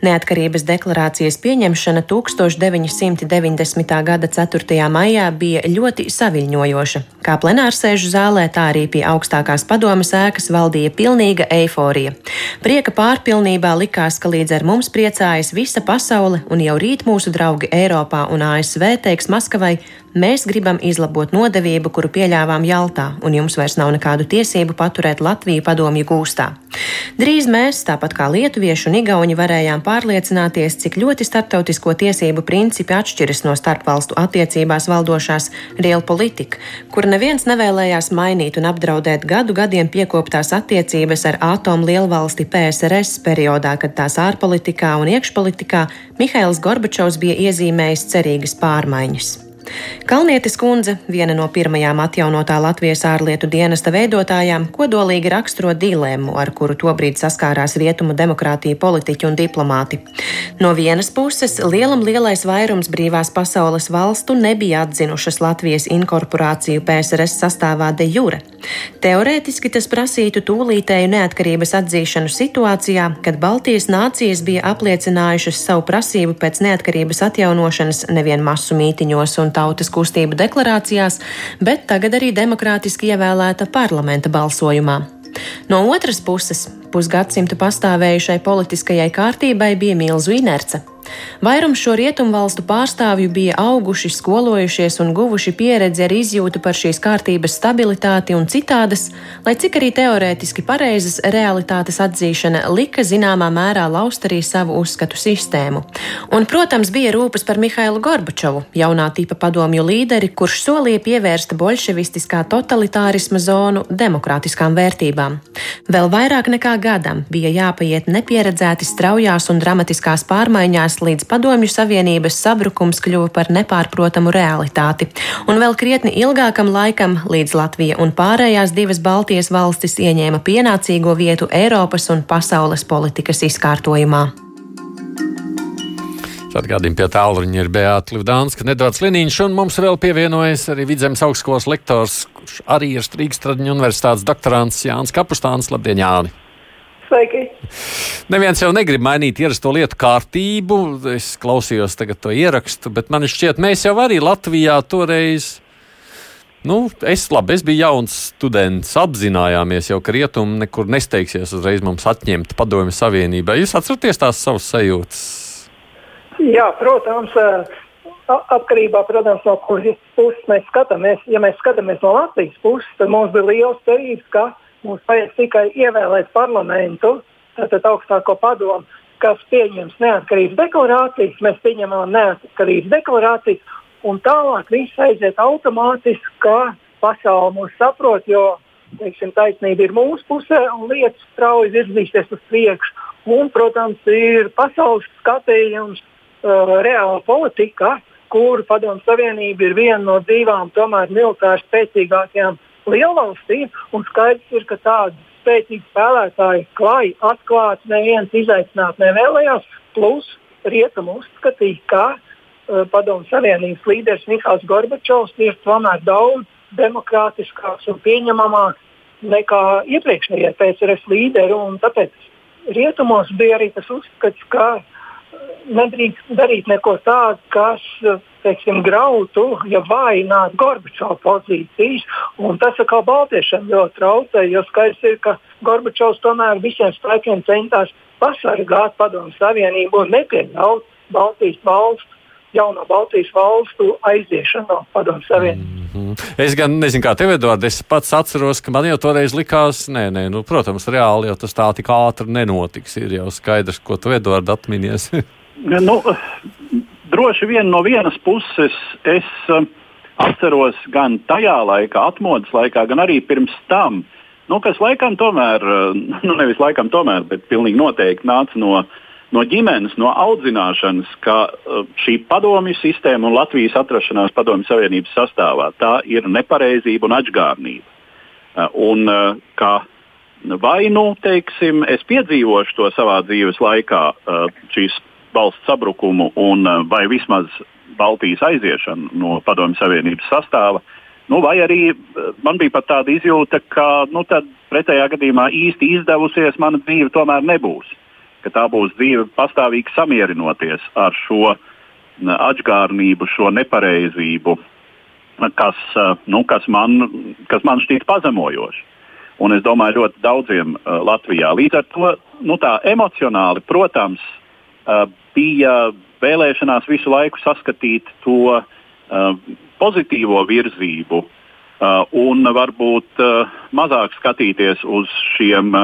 Neatkarības deklarācijas pieņemšana 1990. gada 4. maijā bija ļoti saviņojoša. Kā plenārsēžu zālē, tā arī pie augstākās padomas ēkas valdīja pilnīga eiforija. Prieka pārpilnībā likās, ka līdz ar mums priecājas visa pasaule, un jau rīt mūsu draugi Eiropā un ASV teiks Maskavai, Mēs gribam izlabot nodevību, kuru pieļāvām Jaltā, un jums vairs nav nekādu tiesību paturēt Latviju padomju gūstā. Drīz mēs, tāpat kā lietuvieši un igauni, varējām pārliecināties, cik ļoti starptautisko tiesību principi atšķiras no starpvalstu attiecībās valdošās realpolitika, kur neviens nevēlējās mainīt un apdraudēt gadu gadiem piekoptās attiecības ar atomu lielvalsti PSRS periodā, kad tās ārpolitikā un iekšpolitikā Mihails Gorbačovs bija iezīmējis cerīgas pārmaiņas. Kalnietis kundze, viena no pirmajām atjaunotā Latvijas ārlietu dienesta veidotājām, kodolīgi raksturo dilēmu, ar kuru tobrīd saskārās rietumu demokrātija politiķi un diplomāti. No vienas puses, lielam lielais vairums brīvās pasaules valstu nebija atzinušas Latvijas inkorporāciju PSRS sastāvā de jure. Teorētiski tas prasītu tūlītēju neatkarības atzīšanu situācijā, kad Baltijas nācijas bija apliecinājušas savu prasību pēc neatkarības atjaunošanas nevien masu mītiņos un tautas kustību deklarācijās, bet tagad arī demokrātiski ievēlēta parlamenta balsojumā. No otras puses, pusgadsimtu pastāvējušai politiskajai kārtībai bija milzu inerce. Vairums šo rietumu valstu pārstāvju bija auguši, skolojušies un guvuši pieredzi ar izjūtu par šīs kārtības stabilitāti un citādas, lai cik arī teorētiski pareizas realitātes atzīšana lika zināmā mērā laust arī savu uzskatu sistēmu. Un, protams, bija rūpes par Mihailu Gorbačovu, jaunā tipa padomju līderi, kurš solīja pievērst bolševistiskā totalitārisma zonu demokrātiskām vērtībām. Vēl vairāk nekā gadam bija jāpaiet nepieredzēti straujās un dramatiskās pārmaiņās līdz Padomju Savienības sabrukums kļuva par nepārprotamu realitāti, un vēl krietni ilgākam laikam, līdz Latvija un pārējās divas Baltijas valstis ieņēma pienācīgo vietu Eiropas un pasaules politikas izkārtojumā. Atgādījumi pie tālruņa ir Beata Livdānska, Nedārds Liniņš, un mums vēl pievienojas arī Vidzemes augstskolas lektors, kurš arī ir Strīgstradiņu universitātes doktorants Jānis Kapustāns. Labdien, Jāni! Sveiki! Neviens jau negrib mainīt ierasto lietu kārtību. Es klausījos tagad to ierakstu, bet man šķiet, mēs jau arī Latvijā toreiz. Nu, es, labi, es biju jauns students, apzinājāmies jau, ka rietumi nekur nesteigsies uzreiz mums atņemt padomju savienībai. Jūs atceraties tās savas sajūtas? Jā, protams, atkarībā protams, no kuras puses mēs skatāmies. Ja mēs skatāmies no Latvijas puses, tad mums bija liels cerības, ka Mums vajag tikai ievēlēt parlamentu, tātad augstāko padomu, kas pieņems neatkarības deklarācijas. Mēs pieņemam neatkarības deklarāciju, un tālāk viss aiziet automātiski, ka pasaule mūs saprot, jo teiksim, taisnība ir mūsu pusē un lietas strauji virzīsies uz priekšu. Un, protams, ir pasaules skatījums, uh, reāla politika, kur Padomu Savienība ir viena no divām tomēr militāri spēcīgākajām lielvalstīm. Skaidrs ir, ka tādi spēcīgi spēlētāji klāji atklāti neviens izaicināt nevēlējās. Plus rietumu uzskatīja, ka uh, Padomu Savienības līderis Mihāls Gorbačovs ir tomēr daudz demokrātiskāks un pieņemamāks nekā iepriekšējie PSRS līderi. Tāpēc rietumos bija arī tas uzskats, ka nedrīkst darīt neko tādu, kas teiksim, grautu, ja vājinātu Gorbačova pozīcijas. Tas kā Baltiešiem ļoti traucē, jo skaidrs ir, ka Gorbačovs tomēr visiem spēkiem centās pasargāt Padomu Savienību un nepieļaut Baltijas valstu, jauno Baltijas valstu aiziešanu no Padomu Savienības. Mm -hmm. Es gan nezinu, kā tev, Edvard, es pats atceros, ka man jau toreiz likās, nē, nē, nu, protams, reāli jau tas tā tik ātri nenotiks. Ir jau skaidrs, ko tu, Edvard, atminies. nu, droši vien no vienas puses es uh, atceros gan tajā laikā, atmodas laikā, gan arī pirms tam, nu, kas laikam tomēr, uh, nu nevis laikam tomēr, bet pilnīgi noteikti nāca no, no ģimenes, no audzināšanas, ka uh, šī padomju sistēma un Latvijas atrašanās padomju savienības sastāvā tā ir nepareizība un atžgārnība. Uh, un, ka, Vai nu, teiksim, es piedzīvošu to savā dzīves laikā, šīs valsts sabrukumu un eh, vai vismaz Baltijas aiziešanu no Padomju Savienības sastāva. Nu, vai arī eh, man bija pat tāda izjūta, ka nu, pretējā gadījumā īsti izdevusies mana dzīve tomēr nebūs. ka tā būs dzīve pastāvīgi samierinoties ar šo atgādnību, šo nepareizību, kas, nu, kas, man, kas man šķiet pazemojoši. Un es domāju, ļoti daudziem Latvijā. Līdz ar to nu, emocionāli, protams, uh, bija vēlēšanās visu laiku saskatīt to uh, pozitīvo virzību uh, un varbūt mazāk skatīties uz šiem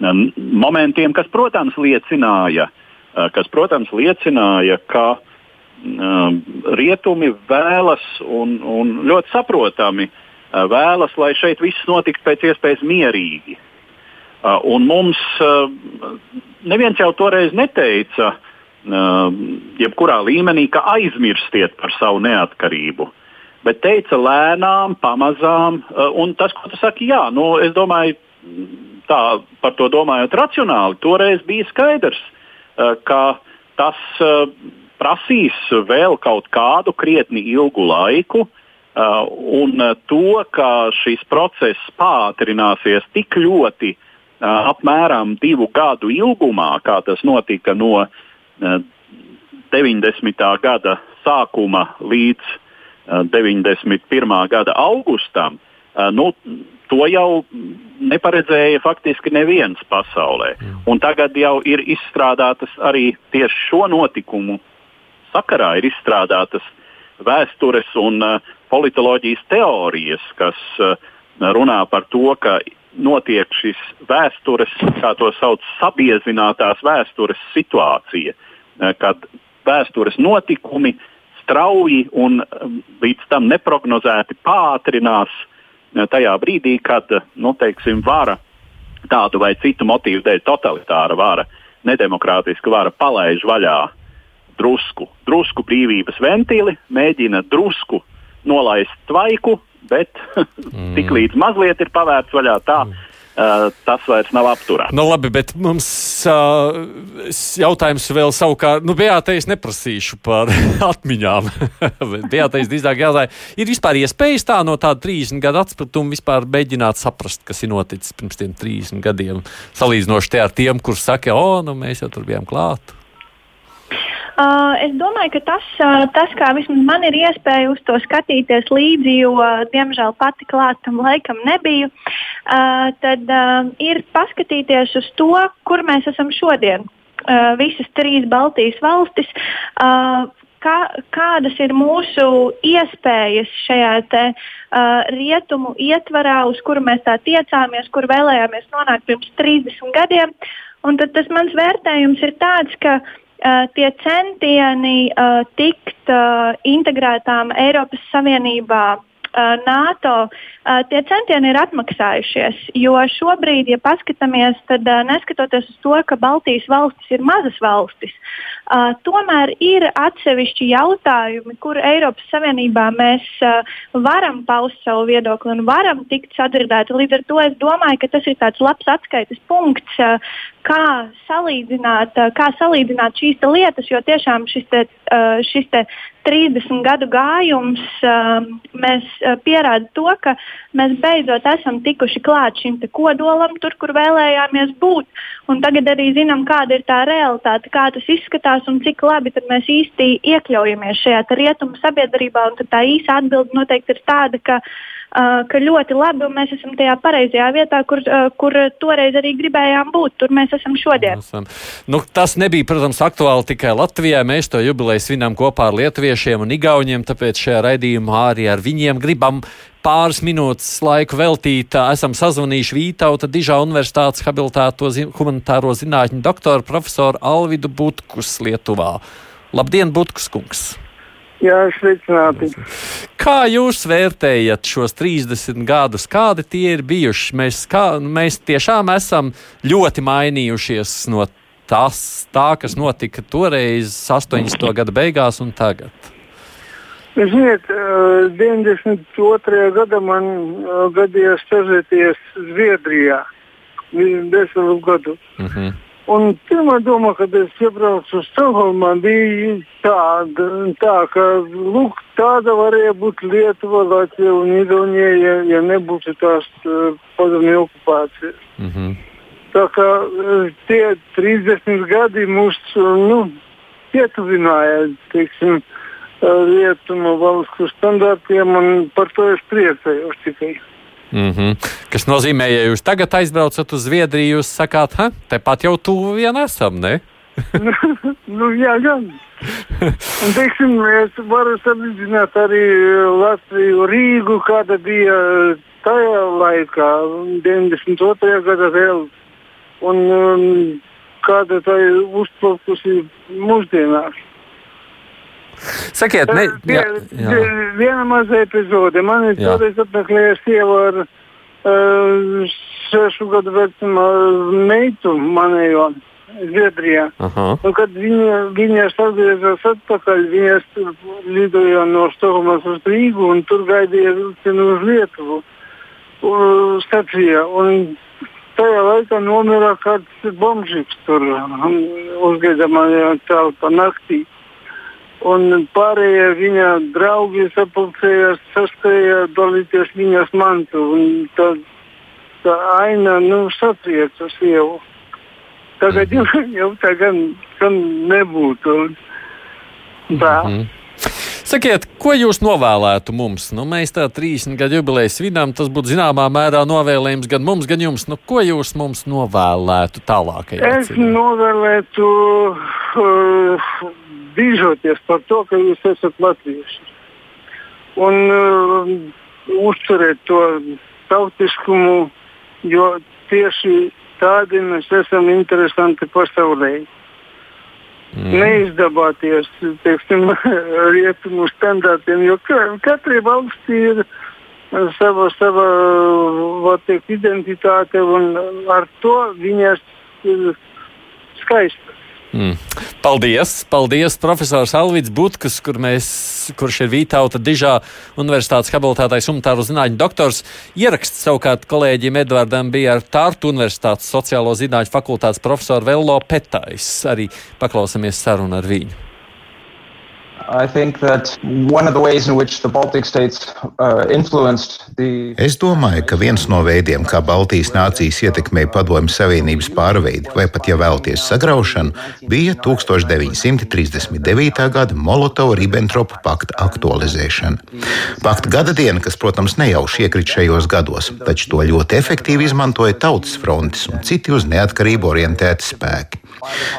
momentiem, kas, protams, liecināja, kas, protams, liecināja ka rietumi vēlas un, un ļoti saprotami vēlas, lai šeit viss notiktu pēc iespējas mierīgi. Uh, un mums uh, neviens jau toreiz neteica, uh, jebkurā līmenī, ka aizmirstiet par savu neatkarību. Bet teica lēnām, pamazām, un tas, ko tu saki, jā, nu, es domāju, tā par to domājot racionāli, toreiz bija skaidrs, ka tas prasīs vēl kaut kādu krietni ilgu laiku, un to, ka šis process pātrināsies tik ļoti apmēram divu gadu ilgumā, kā tas notika no uh, 90. gada sākuma līdz 91. gada augustam, nu, to jau neparedzēja faktiski neviens pasaulē. Un tagad jau ir izstrādātas arī tieši šo notikumu sakarā ir izstrādātas vēstures un politoloģijas teorijas, kas runā par to, ka notiek šis vēstures, kā to sauc, sabiezinātās vēstures situācija. Eh, kad vēstures notikumi strauji un līdz tam neprognozēti pātrinās eh, tajā brīdī, kad nu, teiksim, vara tādu vai citu motīvu dēļ, totalitāra vara, nedemokrātiska vara palaiž vaļā drusku, drusku brīvības ventīli, mēģina drusku nolaist tvaiku, bet mm. tik līdz mazliet ir pavērts vaļā tā. Mm Uh, tas vairs nav apturēts. Nu, labi, bet mums uh, jautājums vēl savukārt, nu, Beatai es neprasīšu par atmiņām. Beatai drīzāk jāsaka, ir vispār iespējas tā no tāda 30 gadu atspratuma vispār mēģināt saprast, kas ir noticis pirms tiem 30 gadiem, salīdzinoši te ar tiem, kurus saka, o, nu, mēs jau tur bijām klāt. Uh, es domāju, ka tas, uh, tas, kā vismaz man ir iespēja uz to skatīties līdzi, jo, uh, diemžēl, pati klātam laikam nebiju, uh, tad uh, ir paskatīties uz to, kur mēs esam šodien. Uh, visas trīs Baltijas valstis. Uh, kā, kādas ir mūsu iespējas šajā te, uh, rietumu ietvarā, uz kuru mēs tā tiecāmies, kur vēlējāmies nonākt pirms 30 gadiem. Un tad tas mans vērtējums ir tāds, ka tie centieni uh, tikt uh, integrētām Eiropas Savienībā NATO tie centieni ir atmaksājušies. Jo šobrīd, ja paskatāmies, tad neskatoties uz to, ka Baltijas valstis ir mazas valstis, tomēr ir atsevišķi jautājumi, kur Eiropas Savienībā mēs varam paust savu viedokli un varam tikt sadzirdēti. Līdz ar to es domāju, ka tas ir tāds labs atskaites punkts, kā salīdzināt, kā salīdzināt šīs lietas, jo tiešām šis, te, šis te 30 gadu gājums mēs, pierāda to, ka mēs beidzot esam tikuši klāt šim kodolam, tur, kur vēlējāmies būt. Un tagad arī zinām, kāda ir tā realitāte, kā tas izskatās un cik labi mēs īsti iekļaujamies šajā rietumu sabiedrībā. Tā īsa atbilde noteikti ir tāda, ka Uh, ka ļoti labi, mēs esam tajā pareizajā vietā, kur, uh, kur toreiz arī gribējām būt. Tur mēs esam šodien. Nu, tas nebija, protams, aktuāli tikai Latvijā. Mēs to jubileju svinām kopā ar lietuviešiem un igauniem, tāpēc šajā raidījumā arī ar viņiem gribam pāris minūtes laiku veltīt. Esam sazvanījuši Vītauta Dižā Universitātes habilitāto zin humanitāro zinātņu doktoru profesoru Alvidu Butkus Lietuvā. Labdien, Butkus kungs! Jā, sveicināti. Kā jūs vērtējat šos 30 gadus? Kādi tie ir bijuši? Mēs, kā, mēs tiešām esam ļoti mainījušies no tas, tā, kas notika toreiz, 80. gada beigās un tagad. Ziniet, 92. gada man gadījās stažēties Zviedrijā. Desmit gadu. Uh. -huh. Un pirmā doma, kad es iebraucu uz Stokholmu, bija tāda, tā, ka lūk, tāda varēja būt Lietuva, Latvija un Igaunija, ja, ja nebūtu tās uh, padomju okupācijas. Mm -hmm. Tā kā eh, tie 30 gadi mūs nu, pietuvināja teiksim, rietumu valstu standartiem, un par to es priecājos tikai. Mm -hmm. Kas nozīmē, ja jūs tagad aizbraucat uz Zviedriju, jūs sakāt, ha, tepat jau tuvu vien esam, ne? nu, jā, gan. Un, teiksim, es varu salīdzināt arī Latviju, Rīgu, kāda bija tajā laikā, 92. gadā vēl un um, kāda tā ir uzplaukusi mūsdienās. Sakiet, ne, jā, jā. Viena maza epizode. Man ir toreiz apmeklēja sieva ar uh, sešu gadu vecuma meitu manējo Zviedrijā. Un, kad viņa, viņa atgriezās atpakaļ, viņa lidoja no Stokholmas uz Rīgu un tur gaidīja vilcienu uz Lietuvu. Stacijā. Un tajā laikā nomira kāds bombžiks tur uzgaidāmajā telpā naktī. Un pārējie viņa draugi sapulcējās, sastāja dalīties viņas mantu. Tā, tā aina nu, satrieca sievu. Tagad jau, jau tā gan, gan nebūtu. Tā. Mm -hmm. Sakiet, ko jūs novēlētu mums? Nu, mēs tā 30 gadu jubileju svinām, tas būtu zināmā mērā novēlējums gan mums, gan jums. Nu, ko jūs mums novēlētu tālākajā? Es novēlētu uh, dīžoties par to, ka jūs esat latvieši. Un uh, uzturēt to tautiskumu, jo tieši tādi mēs esam interesanti pasaulē mm. neizdabāties teiksim, rietumu standartiem, jo katrai valstī ir sava, sava teikt, identitāte un ar to viņas ir skaistas. Mm. Paldies! Paldies, profesors Alvīds Butkus, kur mēs, kurš ir Vītauta Dižā Universitātes habilitētais humanitāro zinātņu doktors. Ieraksts savukārt kolēģim Edvardam bija ar Tārtu Universitātes sociālo zinātņu fakultātes profesoru Vello Petais. Arī paklausāmies sarunu ar viņu. Uh, es domāju, ka viens no veidiem, kā Baltijas nācijas ietekmēja Padomju Savienības pārveidi vai pat, ja vēlties, sagraušanu, bija 1939. gada Molotova-Ribbentropa pakta aktualizēšana. Pakta gada diena, kas, protams, nejauši iekrita šajos gados, taču to ļoti efektīvi izmantoja Tautas frontes un citi uz neatkarību orientēti spēki.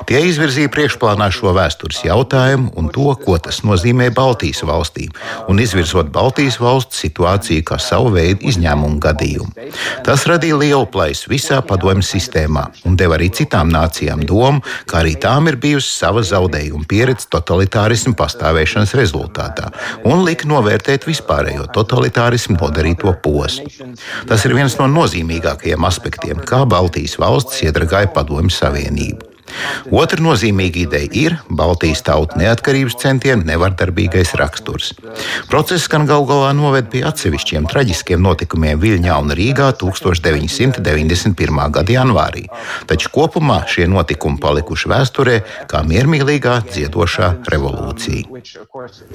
Tie izvirzīja priekšplānā šo vēstures jautājumu un to, ko tas nozīmē Baltijas valstīm, un izvirzot Baltijas valstu situāciju kā savu veidu izņēmumu gadījumu. Tas radīja lielu plaisu visā padomju sistēmā un deva arī citām nācijām domu, ka arī tām ir bijusi sava zaudējuma pieredze totalitārismu pastāvēšanas rezultātā, un lika novērtēt vispārējo totalitārismu nodarīto posmu. Tas ir viens no nozīmīgākajiem aspektiem, kā Baltijas valstis iedragāja Padomju Savienību. Otra nozīmīga ideja ir Baltijas tautu neatkarības centienu nevardarbīgais raksturs. Process gan gal galā noved pie atsevišķiem traģiskiem notikumiem Viļņā un Rīgā 1991. gada janvārī, taču kopumā šie notikumi palikuši vēsturē kā miermīlīgā dziedošā revolūcija.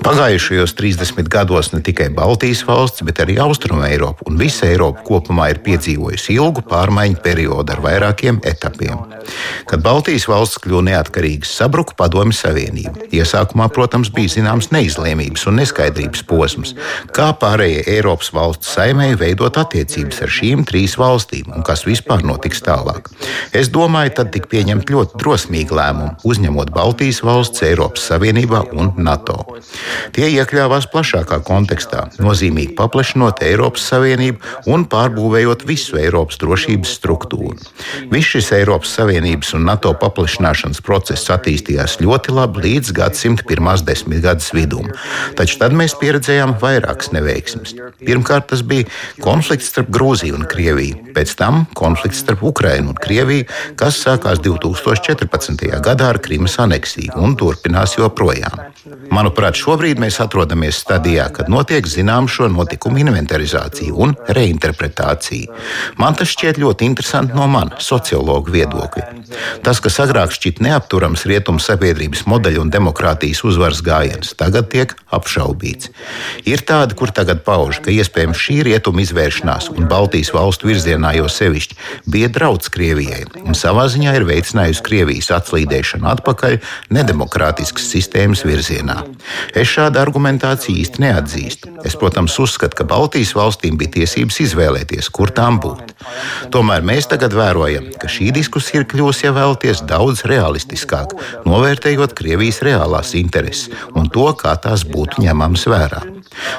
Pagājušajos 30 gados ne tikai Baltijas valsts, bet arī Austruma Eiropa un visa Eiropa kopumā ir piedzīvojusi ilgu pārmaiņu periodu ar vairākiem etapiem. Kad Baltijas Baltijas valsts kļuva neatkarīgas, sabruka Padomju Savienība. Iesākumā, protams, bija zināms neizlēmības un neskaidrības posms, kā pārējie Eiropas valsts saimēji veidot attiecības ar šīm trīs valstīm un kas vispār notiks tālāk. Es domāju, tad tika pieņemt ļoti drosmīgi lēmumi, uzņemot Baltijas valsts Eiropas Savienībā un NATO. Tie iekļāvās plašākā kontekstā, nozīmīgi paplašinot Eiropas Savienību un pārbūvējot visu Eiropas drošības struktūru. Viss šis Eiropas Savienības un NATO paplašinājums paplašināšanas process attīstījās ļoti labi līdz gadsimta pirmās desmitgades vidum. Taču tad mēs pieredzējām vairākas neveiksmes. Pirmkārt, tas bija konflikts starp Grūziju un Krieviju, pēc tam konflikts starp Ukrainu un Krieviju, kas sākās 2014. gadā ar Krimas aneksiju un turpinās joprojām. Manuprāt, šobrīd mēs atrodamies stadijā, kad notiek zināma šo notikumu inventarizācija un reinterpretācija. Man tas šķiet ļoti interesanti no manas sociologa viedokļa. Tas, kas agrāk šķiet neapturams rietumu sabiedrības modeļu un demokrātijas uzvaras gājiens, tagad tiek apšaubīts. Ir tādi, kur tagad pauž, ka iespējams šī rietuma izvēršanās un Baltijas valstu virzienā jau sevišķi bija draudz Krievijai un savā ziņā ir veicinājusi Krievijas atslīdēšanu atpakaļ nedemokrātiskas sistēmas virzienā. Es šādu argumentāciju īsti neatzīstu. Es, protams, uzskatu, ka Baltijas valstīm bija tiesības izvēlēties, kur tām būt. Tomēr mēs tagad vērojam, ka šī diskusija ir kļuvusi, ja vēlaties, daudz realistiskāk, novērtējot Krievijas reālās intereses un to, kā tās būtu ņemamas vērā.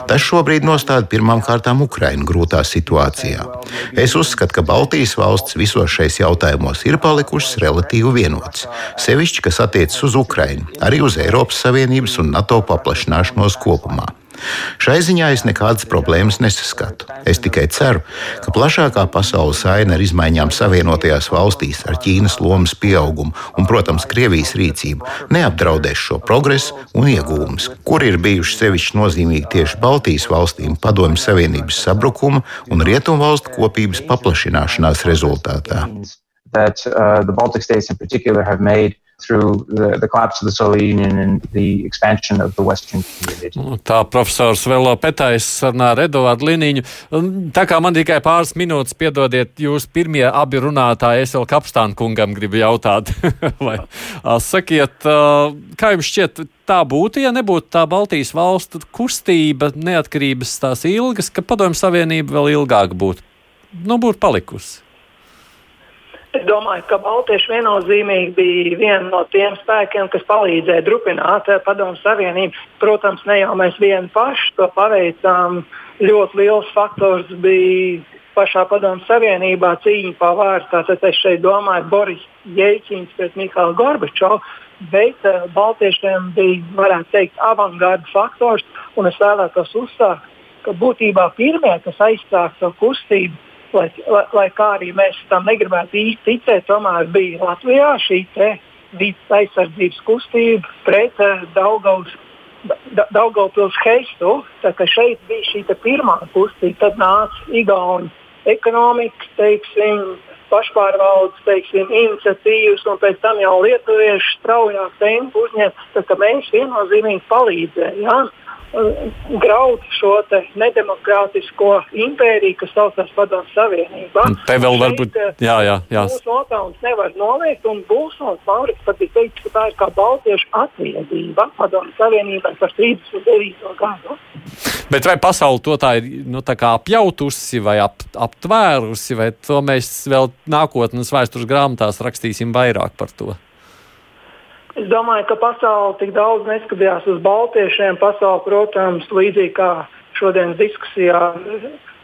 Tas šobrīd nostāda pirmām kārtām Ukrainu grūtā situācijā. Es uzskatu, ka Baltijas valsts visos šais jautājumos ir palikušas relatīvi vienotas, sevišķi, kas attiecas uz Ukrainu, arī uz Eiropas Savienības un NATO paplašināšanos kopumā. Šai ziņā es nekādas problēmas nesaskatu. Es tikai ceru, ka plašākā pasaules aina ar izmaiņām Savienotajās valstīs, ar Ķīnas lomas pieaugumu un, protams, Krievijas rīcību neapdraudēs šo progresu un iegūmus, kuri ir bijuši sevišķi nozīmīgi tieši Baltijas valstīm Padomju Savienības sabrukuma un Rietumvalstu kopības paplašināšanās rezultātā. That, uh, the Baltic states in particular have made through the, the collapse of the Soviet Union and the expansion of the Western community. Nu, tā profesors Velo Petais sarunā ar Eduardu Liniņu. Tā kā man tikai pāris minūtes piedodiet, jūs pirmie abi runātāji, es vēl Kapstānu kungam gribu jautāt. Vai, sakiet, kā jums šķiet, tā būtu, ja nebūtu tā Baltijas valstu kustība, neatkarības tās ilgas, ka padomju savienība vēl ilgāk būtu, nu, būtu palikusi? Es domāju, ka Baltieši viennozīmīgi bija viena no tiem spēkiem, kas palīdzēja drupināt eh, Padomu Savienību. Protams, ne jau mēs vieni paši to paveicām. Ļoti liels faktors bija pašā Padomu Savienībā cīņa par vārdu. Tātad es šeit domāju Boris Jēlčins pret Mihālu Gorbačovu. Bet uh, Baltiešiem bija, varētu teikt, avangarda faktors. Un es vēlētos uzsākt, ka būtībā pirmie, kas aizsāka šo kustību, lai, lai, lai kā arī mēs tam negribētu īsti ticēt, tomēr bija Latvijā šī vidas aizsardzības kustība pret uh, Daugavas. Daugavpils heistu, tā kā šeit bija šī pirmā kustība, tad nāca Igauni ekonomikas, teiksim, pašpārvaldes teiksim, iniciatīvas, un pēc tam jau lietuvieši straujāk tempu uzņēma. Mēs viennozīmīgi palīdzējām. Ja? Graut šo nedemokrātisko impēriju, kas saucās Padomu Savienībā. Te vēl var būt, eh, jā, jā, jā. Mūsu nopelnus nevar noliegt, un Būsons Maurits pat ir teicis, ka tā ir kā baltiešu atviedība Padomu Savienībai par 39. gadu. Bet vai pasauli to tā ir nu, tā apjautusi vai ap, aptvērusi, vai to mēs vēl nākotnes vēstures grāmatās rakstīsim vairāk par to? Es domāju, ka pasaule tik daudz neskatījās uz baltiešiem. Pasaule, protams, līdzīgi kā šodienas diskusijā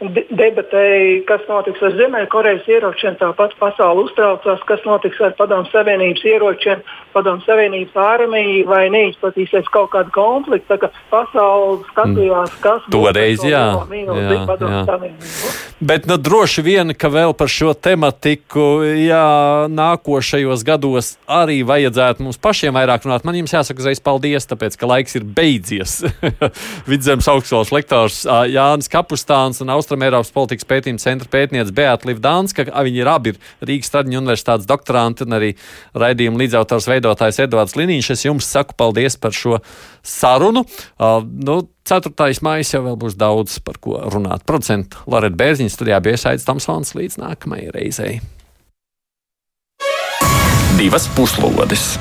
debatēja, kas notiks ar Ziemeļkorejas ieročiem. Tāpat pasaule uztraucās, kas notiks ar Padomu Savienības ieročiem, Padomu Savienības armiju vai neizplatīsies kaut kāda konflikta. Kā pasaule skatījās, kas mm. Toreiz, jā, jā, jā. Bet nu, droši vien, ka vēl par šo tematiku jā, nākošajos gados arī vajadzētu mums pašiem vairāk runāt. Man jums jāsaka uzreiz paldies, tāpēc ka laiks ir beidzies. Vidzemes augstskolas lektors Jānis Kapustāns un Austrijas Austrumēropas politikas pētījuma centra pētniece Beata Livdānska. Viņi ir abi Rīgas Traģiņu universitātes doktoranti un arī raidījuma līdzautors veidotājs Edvards Liniņš. Es jums saku paldies par šo sarunu. Uh, nu, 4. maija jau būs daudz par ko runāt. Producents Loreta Bērziņa studijā bija iesaistīts Tamsons līdz nākamajai reizei. Divas puslodes!